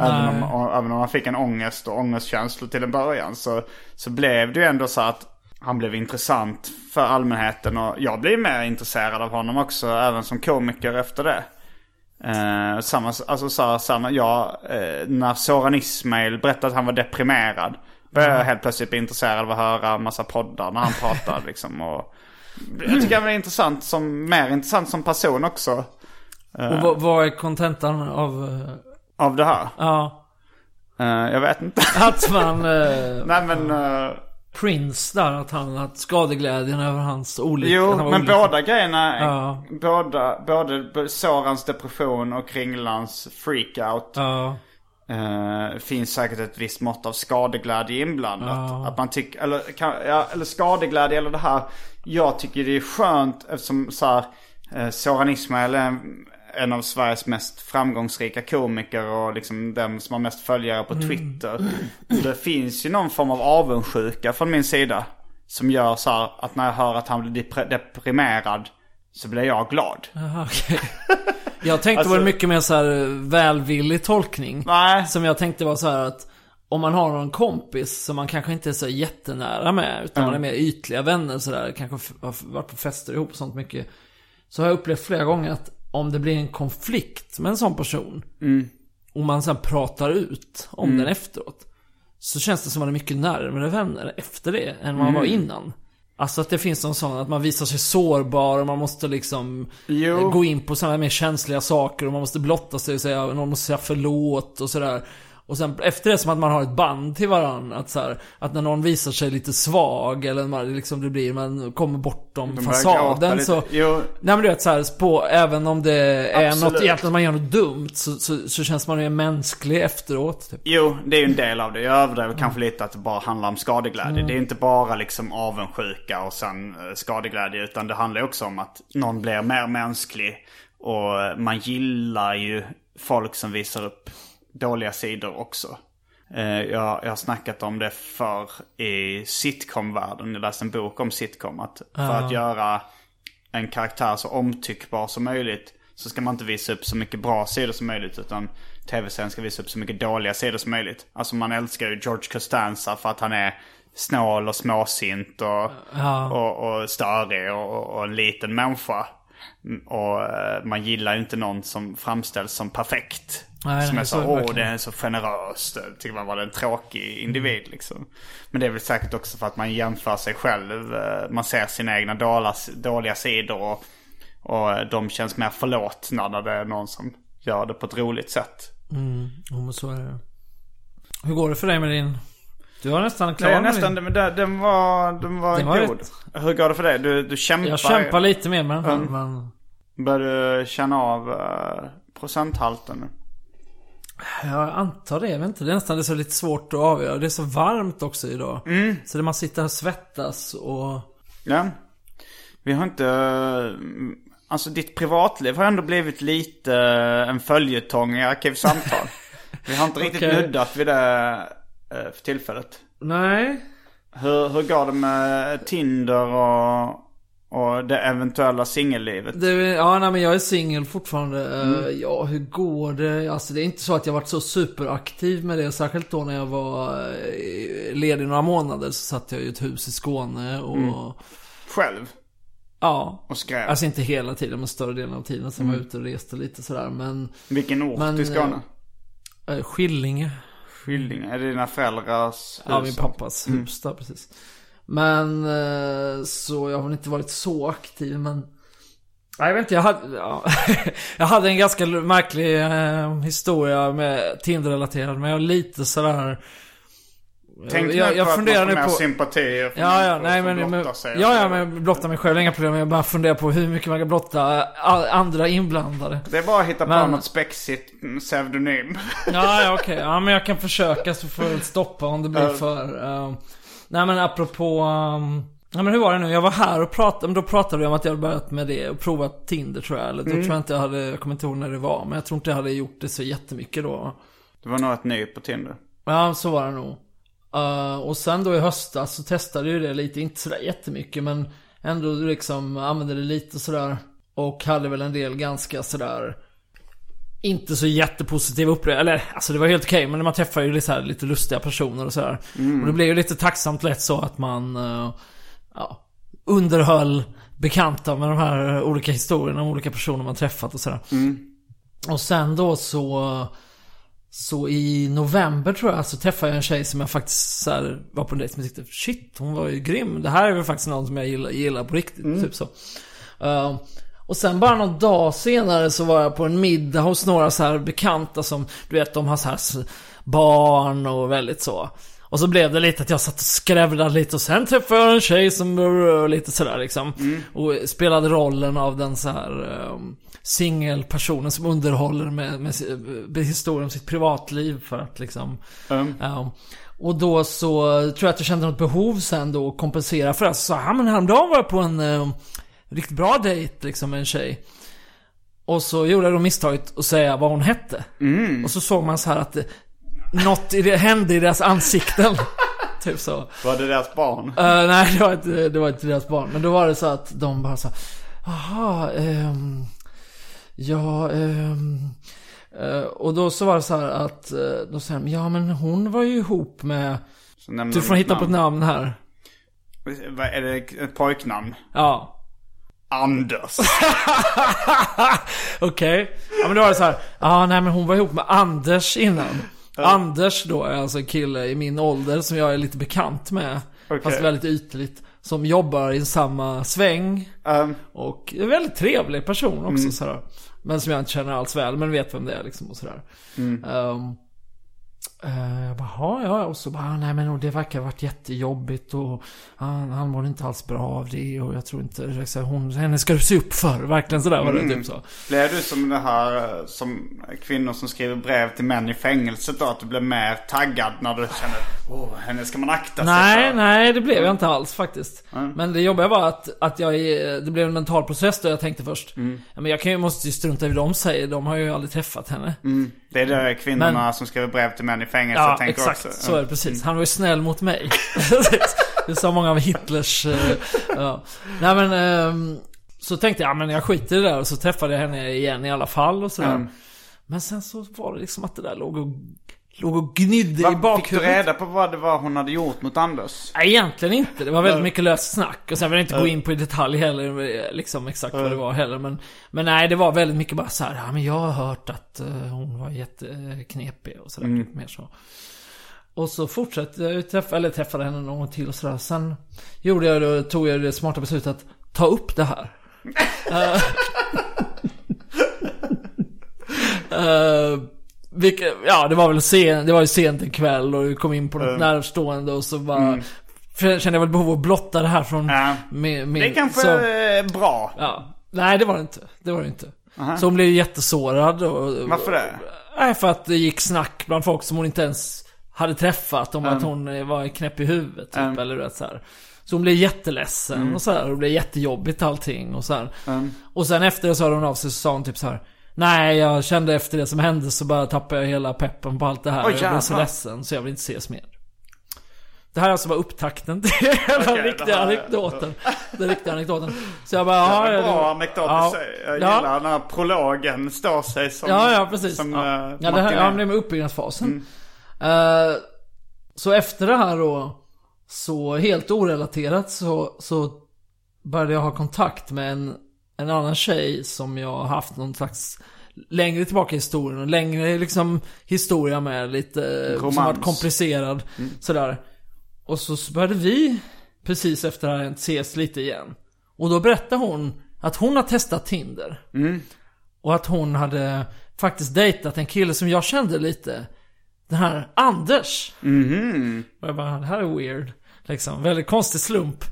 Även om, även om han fick en ångest och ångestkänslor till en början så, så blev det ju ändå så att han blev intressant för allmänheten och jag blev mer intresserad av honom också även som komiker efter det. Eh, samma, alltså så samma, ja, eh, när Soran Ismail berättade att han var deprimerad började jag helt plötsligt bli intresserad av att höra en massa poddar när han pratar liksom. Och, jag tycker han var intressant som, mer intressant som person också. Och vad, vad är kontentan av... eh, Av det här. Ja. Eh, jag vet inte. Att man... eh, Nej men... Prince där, att han... Att skadeglädjen över hans olycka. Jo, men olycklig. båda grejerna, Ja. båda, både Sorans depression och Kringlans freakout. Ja. eh, finns säkert ett visst mått av skadeglädje inblandat. Ja. Att man tycker, eller, kan, ja, eller skadeglädje eller det här. Jag tycker det är skönt eftersom så här, eh, Soran Ismail är en, en av Sveriges mest framgångsrika komiker och liksom den som har mest följare på Twitter. Det finns ju någon form av avundsjuka från min sida. Som gör så här att när jag hör att han blir deprimerad så blir jag glad. Jaha, okej. Jag tänkte Alltså- på en mycket mer så här välvillig tolkning. Nej. Som jag tänkte var så här att om man har någon kompis som man kanske inte är så jättenära med, utan man är mer ytliga vänner sådär, kanske har varit på fester ihop och sånt mycket. Så har jag upplevt flera gånger att om det blir en konflikt med en sån person, och man sen pratar ut om den efteråt, så känns det som att man är mycket närmare vänner efter det än man var innan. Alltså att det finns någon sån att man visar sig sårbar och man måste liksom Jo. eh, gå in på sådana mer känsliga saker och man måste blotta sig och säga, någon måste säga förlåt och sådär. Och sen efter det som att man har ett band till varandra. Att, så här, att när någon visar sig lite svag eller man, liksom det blir, man kommer bortom fasaden så... Jo. Nej men du vet så här, på, även om det är Absolut. något egentligen man gör något dumt så, så, så känns man ju mänsklig efteråt. Typ. Jo, det är ju en del av det. Jag överdriver kanske lite att det bara handlar om skadeglädje. Det är inte bara liksom avundsjuka och sen eh, skadeglädje. Utan det handlar också om att någon blir mer mänsklig. Och man gillar ju folk som visar upp dåliga sidor också. Eh, Jag, jag har snackat om det för i sitcom-världen. Jag läste en bok om sitcom. Att för att göra en karaktär så omtyckbar som möjligt så ska man inte visa upp så mycket bra sidor som möjligt utan tv-serien ska visa upp så mycket dåliga sidor som möjligt. Alltså man älskar ju George Costanza för att han är snål och småsint och, och, och störig och, och en liten människa. Och eh, man gillar ju inte någon som framställs som perfekt. Nej, som är det åh det är så generöst. Jag Tycker man var en tråkig individ liksom. Men det är väl säkert också för att man jämför sig själv. Eh, Man ser sina egna dåliga, dåliga sidor och, och de känns mer förlåtna när det är någon som gör det på ett roligt sätt. Jo men så är det. Hur går det för dig med din... Du var nästan klar Nej, med nästan. din. Men den, den var, den var Den var god. rätt. Hur går det för dig? Du, du kämpar. Jag kämpar lite mer med här, Mm. men... Börjar du känna av uh, procenthalten nu? Jag antar det, jag vet inte. Det är nästan det är så lite svårt att avgöra. Det är så varmt också idag. Mm. Så det man sitter och svettas och... Ja. Vi har inte... Alltså ditt privatliv har ändå blivit lite eh, en följetong i Arkivsamtal. Vi har inte riktigt Okej. nuddat vid det eh, för tillfället. Nej. Hur, hur går det med Tinder och, och det eventuella singellivet? Ja, nej men jag är singel fortfarande. Mm. Eh, Ja, hur går det? Alltså det är inte så att jag varit så superaktiv med det. Särskilt då när jag var eh, ledig några månader så satt jag i ett hus i Skåne och... Mm. Själv? Ja. Och skrev? Alltså inte hela tiden, men större delen av tiden. Sen var Mm. jag ute och reste lite sådär. Men... Vilken ort men, i Skåne? Eh, Skillinge. Skillinge? Är det dina föräldrars hus? Ja, min pappas Mm. hus där precis. Men eh, så jag har inte varit så aktiv men jag vet inte, jag hade, ja. jag hade en ganska märklig eh, historia med Tinder-relaterad men jag är lite sådär Tänk jag, nu jag på funderar att man nu får på sympatier Ja, ja, nej men, men sig. ja, ja, men blotta mig själv, inga problem. Jag bara funderar på hur mycket man kan blotta a- andra inblandade. Det är bara att hitta på Men- något spexigt mm, pseudonym. Ja, ja okej. Ja, men jag kan försöka så får jag stoppa om det blir för... Uh, nej men apropå... Um, nej men hur var det nu? Jag var här och pratade, men då pratade vi om att jag hade börjat med det och provat Tinder tror jag. Eller då Mm. tror jag inte jag hade, jag kommer inte ihåg när det var. Men jag tror inte jag hade gjort det så jättemycket då. Det var nog ett ny på Tinder. Ja, så var det nog. Uh, och sen då i höstas så testade jag det lite, inte sådär jättemycket men ändå liksom använde det lite sådär. Och hade väl en del ganska sådär inte så jättepositiva upplevelser. Eller alltså det var helt okej men man träffar ju lite, så här, lite lustiga personer och sådär. Och det blev ju lite tacksamt lätt så att man uh, ja, underhöll bekanta med de här olika historierna om olika personer man träffat och sådär. Och sen då så så i november tror jag så träffade jag en tjej som jag faktiskt så här, var på en dejt med och tyckte shit hon var ju grym. Det här är väl faktiskt någon som jag gillar, gillar på riktigt. Typ så. Uh, och sen bara någon dag senare så var jag på en middag hos några så här bekanta som du vet de har så här barn och väldigt så. Och så blev det lite att jag satt och skrävlade lite och sen träffade jag en tjej som lite sådär liksom. Och spelade rollen av den så här um, singelpersonen som underhåller med, med, med historien om sitt privatliv för att liksom Mm. Ja. Och då så tror jag att jag kände något behov sen då att kompensera för det. Så sa men häromdagen var jag på en eh, riktigt bra dejt liksom med en tjej. Och så gjorde jag då misstaget att säga vad hon hette. Och så såg man så här att det, något i det, hände i deras ansikten. typ så. Var det deras barn? Eh, nej, det var, inte, det var inte deras barn. Men då var det så att de bara sa Jaha, ehm, ja, ehm, eh, och då så var det så här att, eh, då sa de, ja men hon var ju ihop med, Så du får hitta på ett namn här. Är det ett pojknamn? Ja. Anders. Okej. Ja men då var det så här, ja nej men hon var ihop med Anders innan. Anders då är alltså en kille i min ålder som jag är lite bekant med. Okej. Fast väldigt ytligt. Som jobbar i samma sväng. Um, Och är en väldigt trevlig person också sådär. Men som jag inte känner alls väl, men vet vem det är liksom och sådär. Ehm, eh, jag bara, "Ja, och så bara, nej men det verkar ha varit jättejobbigt och han, han mår inte alls bra av det och jag tror inte, liksom, hon, henne ska du se upp för, verkligen sådär var det typ så. blev du som det här eh, som kvinnor som skriver brev till män i fängelset då? Att du blev mer taggad när du kände, åh, henne ska man akta sig Nej, för. nej det blev jag inte alls faktiskt. Men det jobbiga var att, att jag, det blev en mental process då jag tänkte först. Ja, men jag kan ju, måste ju strunta i vad de säger, de har ju aldrig träffat henne. Det är det kvinnorna Men- som skriver brev till män i fängelse Ja, tänker exakt. också. Så är det precis. Han var ju snäll mot mig. det sa många av Hitlers... eh, ja. Nej men... ehm, så tänkte jag, ja men jag skiter i det där och så träffade jag henne igen i alla fall och sådär. Mm. Men sen så var det liksom att det där låg och, låg och gnydde i Vad, fick du bakhuvudet. reda på vad det var hon hade gjort mot Anders? Nej, egentligen inte. Det var väldigt mycket löst snack. Och sen vill jag inte gå in på i detalj heller, liksom exakt vad det var heller. Men, men nej, det var väldigt mycket bara så här, ja men jag har hört att eh, hon var jätteknepig och sådär. Mer så. Och så fortsatte jag träffa, eller träffade henne någon gång till och sådär. Sen gjorde jag då, tog jag det smarta beslutet att ta upp det här. Eh, vilka, ja det var väl sen, det var ju sent en kväll och vi kom in på något Mm. närstående och så bara för kände jag väl behov av att blotta det här från Ja. med, med, Det är kanske så, är bra. ja. Nej det var det inte, det var det inte. Så hon blev jättesårad och... Varför det? Nej för att det gick snack bland folk som hon inte ens hade träffat om att hon var knäpp i huvudet typ, Mm. eller vet så här. Så hon blev jätteledsen och så här, och det blev jättejobbigt allting och så här. Mm. Och sen efter det så hörde hon av sig så sa hon typ så här. Nej, jag kände efter det som hände så bara tappade jag hela peppen på allt det här. Oj, jag blev så ledsen så jag vill inte ses mer. Det här är alltså bara upptakten till den Okej, riktiga anekdoten. Den riktiga anekdoten. Så jag bara, Ja, ja, det ja, bra anekdot ja. i sig. Jag Ja. gillar när prologen står sig som Ja, ja precis. Som, ja. eh, ja, det här, ja, är. det med uppbyggnadsfasen. Eh, så efter det här då, så helt orelaterat så, så började jag ha kontakt med en, en annan tjej som jag har haft någon slags längre tillbaka i historien och längre liksom historia med lite, som Romans. varit komplicerad sådär. Och så började vi, precis efter det här ses lite igen. Och då berättade hon att hon har testat Tinder. Och att hon hade faktiskt dejtat en kille som jag kände lite. Den här Anders. Och jag bara, det här är weird. Liksom, väldigt konstig slump.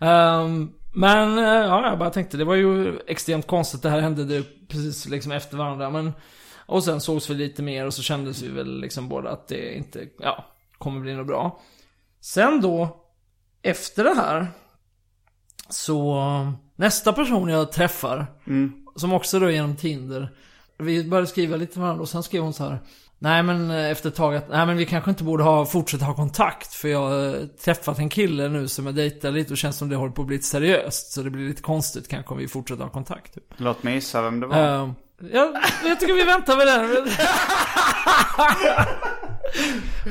Ehm, men eh, ja, jag bara tänkte, det var ju extremt konstigt. Det här hände det precis liksom efter varandra. Men, och sen sågs vi lite mer och så kändes vi väl liksom båda att det inte, ja, kommer bli något bra. Sen då, efter det här. Så nästa person jag träffar, som också då är genom Tinder. Vi började skriva lite varandra och sen skrev hon så här. Nej men eh, efter ett tag att, nej men vi kanske inte borde ha, fortsätta ha kontakt. För jag har eh, träffat en kille nu som jag dejtar lite och känns som det håller på att bli lite seriöst. Så det blir lite konstigt kanske om vi fortsätter ha kontakt. Typ. Låt mig gissa vem det var. Ehm, jag, jag tycker vi väntar med den.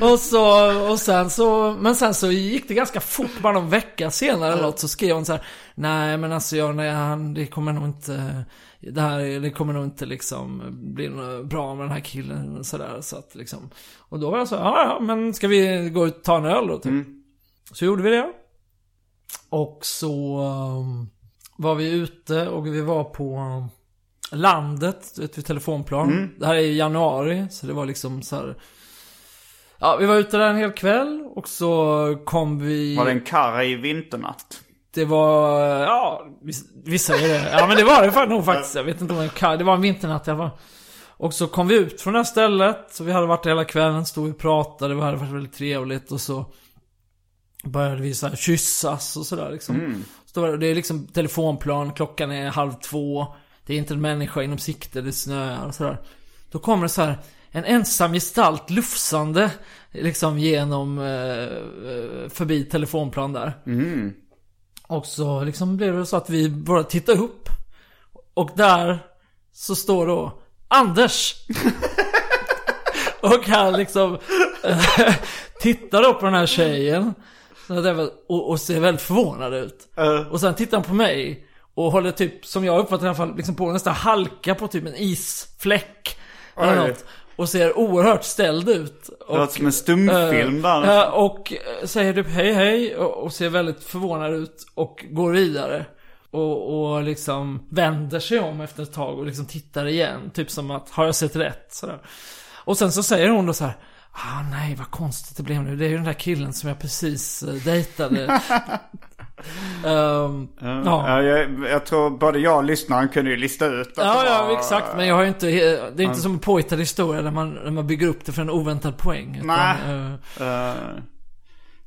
och så, och sen så, men sen så gick det ganska fort, bara någon vecka senare eller något, så skrev hon så här. Nej men alltså jag, nej, han, det kommer nog inte, det här, det kommer nog inte liksom bli något bra med den här killen och sådär. Så att liksom, och då var jag så ja ja, men ska vi gå ut och ta en öl då typ? Så gjorde vi det. Och så um, var vi ute och vi var på um, landet, vid telefonplan. Det här är i januari, så det var liksom så här. Ja, vi var ute där en hel kväll och så kom vi... Var det en karg vinternatt? Det var, ja, vissa är det. Ja men det var det fan nog faktiskt. Jag vet inte om det var det var en vinternatt i alla fall. Och så kom vi ut från det här stället, så vi hade varit där hela kvällen, stod och pratade, det hade varit väldigt trevligt och så började vi så här kyssas och sådär liksom. Så då var det, är liksom telefonplan, klockan är halv två, det är inte en människa inom sikte, det snöar och sådär. Då kommer det så här en ensam gestalt lufsande liksom genom, eh, eh, förbi telefonplan där. Och så liksom blev det så att vi bara tittade upp. Och där så står då Anders. och han liksom eh, tittar då på den här tjejen. Och, och ser väldigt förvånad ut. Och sen tittar han på mig. Och håller typ, som jag uppfattar i alla fall, liksom på nästan halka på typ en isfläck. Eller något. Och ser oerhört ställd ut. Det låter som en stumfilm där. Eh, Ja, och eh, säger typ hej hej och, och ser väldigt förvånad ut och går vidare. Och, och liksom vänder sig om efter ett tag och liksom tittar igen. Typ som att, har jag sett rätt? Sådär. Och sen så säger hon då så här. Ah nej vad konstigt det blev nu. Det är ju den där killen som jag precis uh, dejtade. Ehm, ja. Ja, jag, jag tror både jag och lyssnaren kunde ju lista ut att Ja, ja, var- exakt. Men jag har inte, det är inte som en påhittad historia där man, där man bygger upp det för en oväntad poäng. Nej. Eh,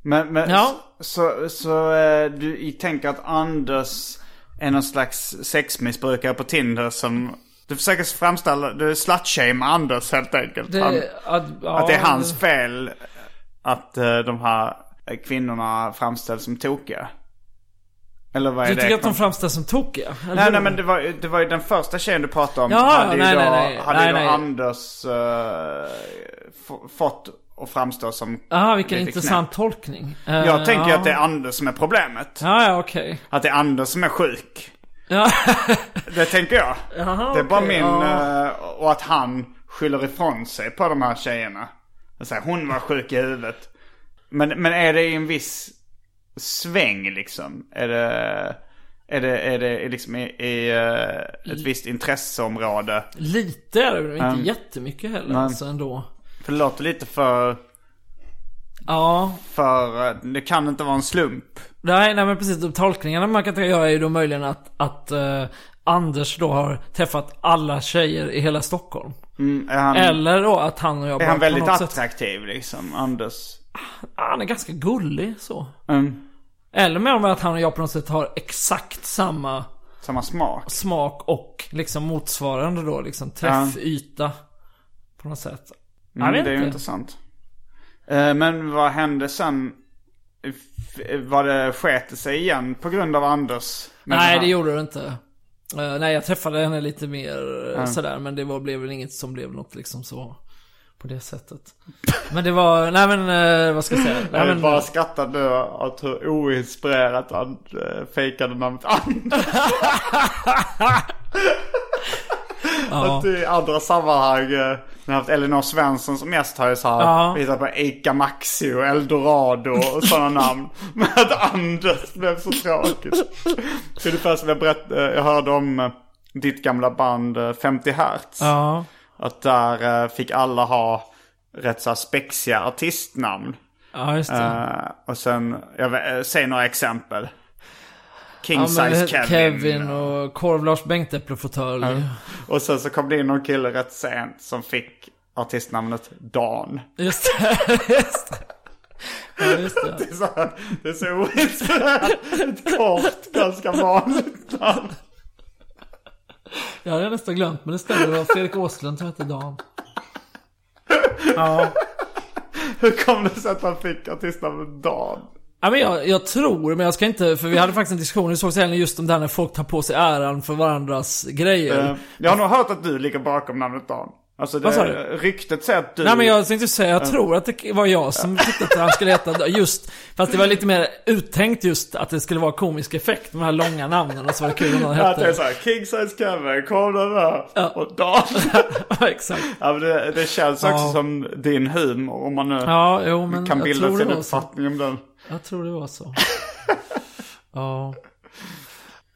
men men Ja. så, så eh, du tänker att Anders är någon slags sexmissbrukare på Tinder som... Du försöker framställa, du slutshamea Anders helt enkelt. det, Han, att, ja, att det är hans fel att de här kvinnorna framställs som tokiga. Eller vad är Du det? tycker att de framställs som tokiga? eller Nej, hur? nej men det var, det var ju den första tjejen du pratade om. Jaha, hade ju nej, då, nej, nej. Hade Nej, ju då nej. Anders eh, f- fått att framstå som Jaha, vilken intressant tolkning. Eh, Jag tänker ja. att det är Anders som är problemet. Ja, ja, okej. Att det är Anders som är sjuk. Ja, Det tänker jag. Jaha, det är bara okej, min... ja. eh, och att han skyller ifrån sig på de här tjejerna. Och säger, hon var sjuk i huvudet. Men, men är det i en viss sväng liksom? Är det... Är det, är det liksom i, i eh, ett visst intresseområde? Lite är det, men inte Mm. jättemycket heller Nej. alltså ändå. För det låter lite för, Ja, för, eh, det kan inte vara en slump. nej, nej men precis. De tolkningarna man kan göra är ju då möjligen att, att eh, Anders då har träffat alla tjejer i hela Stockholm. Mm, han, Eller då att han och jag är han väldigt något sätt- attraktiv liksom, Anders? Ja, han är ganska gullig så. Mm, Eller med att han och jag på något sätt har exakt samma samma smak. smak och liksom motsvarande då liksom träffyta. På något sätt. Jag Mm, vet det är ju inte. intressant. Eh, Men vad hände sen? Var det sket det sig igen på grund av Anders? Nej, det gjorde det inte. Eh, nej, jag träffade henne lite mer eh, sådär, men det var, blev väl inget som blev något liksom så. På det sättet. Men det var, nej men eh, vad ska jag säga? Nej, Jag men, bara skrattar nu att hur oinspirerat han äh, fejkade namnet Anders. ja. Att i andra sammanhang, eh, när jag haft Elinor Svensson som gäst har jag så här Ja. hittat på Ica Maxi och Eldorado och sådana namn. Men att Anders blev så tråkigt. Det är ungefär som jag berättade, jag hörde om eh, ditt gamla band eh, 50 Hertz. Ja. Att där eh, fick alla ha rätt så spexiga artistnamn. Ja, just det. Eh, och sen, jag eh, säg några exempel. King ja, size Kevin. Kevin och Korv Lars Bengtäpple-fåtölj. Och sen så kom det in någon kille rätt sent som fick artistnamnet Dan. Just det, just det. Ja, just det. Det är så, här- det är så oinspirerat. Ett kort, ganska vanligt namn. Jag hade nästan glömt, men det stämmer. Det var Fredrik Åslund som hette Dan. Ja. Hur kom det sig att han fick artistnamnet Dan? Ja, men jag, jag tror, men jag ska inte, för vi hade faktiskt en diskussion i Sågsälen just om det här när folk tar på sig äran för varandras grejer. Eh, Jag har nog hört att du ligger bakom namnet Dan. Alltså det, du? ryktet säger att du... Nej men jag tänkte säga, jag tror att det var jag som tyckte att han skulle heta just, fast det var lite mer uttänkt just att det skulle vara komisk effekt med de här långa namnen och så var det kul om han Att det är hette... såhär, King size Kevin, kom den där. Och Dan. Ja, exakt. ja, men det, det känns också Ja. som din humor om man nu Ja, jo men kan bilda det sin var så. uppfattning om den. Jag tror det var så. ja.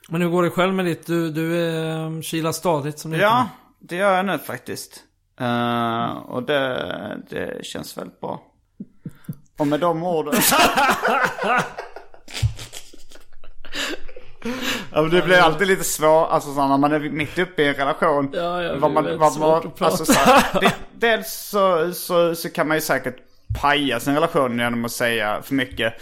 Men hur går det själv med ditt? Du, du eh, kilar stadigt som det Ja, det gör jag nu faktiskt. Eh, och det, det känns väldigt bra. Och med de orden. ja, men det blir alltid lite svårt, alltså så när man är mitt uppe i en relation. Ja, ja, det är vad man, vad man, alltså, så här, det, Dels så, så, så kan man ju säkert paja sin relation genom att säga för mycket.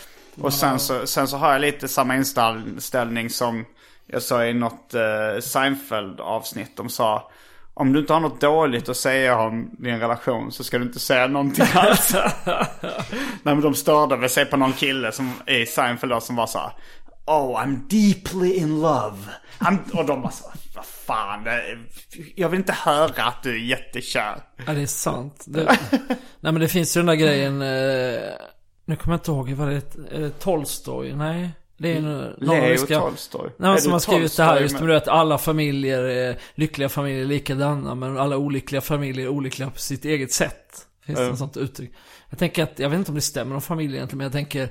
Och sen så, sen så har jag lite samma inställning som jag sa i något uh, Seinfeld-avsnitt. De sa om du inte har något dåligt att säga om din relation så ska du inte säga någonting alls. Nej men de störde väl sig på någon kille som i Seinfeld då, som var så här, Oh I'm deeply in love. I'm... Och de var så här, vad fan. Jag vill inte höra att du är jättekär. Ja, det är sant. Det, nej men det finns ju den där grejen, eh, nu kommer jag inte ihåg, vad det är, är det eh, Tolstoj? Nej. Det är någon Leo Tolstoj. Nej, som har skrivit det här just med- att alla familjer, är, lyckliga familjer är likadana, men alla olyckliga familjer är olyckliga på sitt eget sätt. Finns det Mm. något sånt uttryck? Jag tänker att, jag vet inte om det stämmer om familjer egentligen, men jag tänker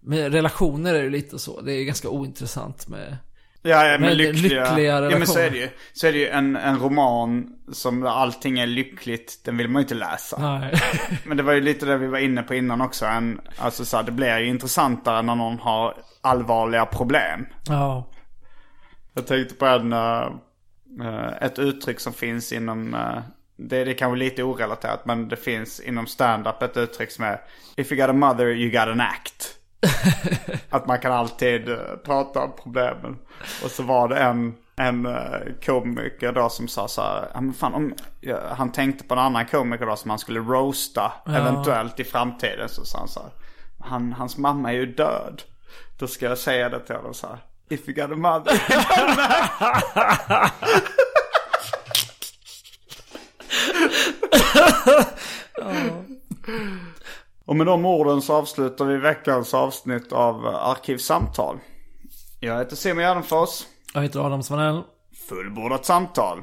med relationer är det lite så. Det är ganska ointressant med... Ja, ja men lyckliga, lyckliga Ja men så är relationer. det ju. Så är det ju en, en roman som allting är lyckligt, den vill man ju inte läsa. Nej. Men det var ju lite det vi var inne på innan också. En, alltså så här, det blir ju intressantare när någon har allvarliga problem. ja. Jag tänkte på en, eh, eh, ett uttryck som finns inom, eh, det, det är kanske lite orelaterat men det finns inom stand-up ett uttryck som är If you got a mother you got an act. att man kan alltid prata om problemen. Och så var det en, en komiker då som sa så här, "Ja, fan, om, ja, han tänkte på en annan komiker då som han skulle roasta eventuellt i framtiden. Så sa han så här, han, hans mamma är ju död. Då ska jag säga det till honom så här. If you got a mother. Och med de orden så avslutar vi veckans avsnitt av Arkivsamtal. Jag heter Simon Gärdenfors. Jag heter Adam Svanell. Fullbordat samtal.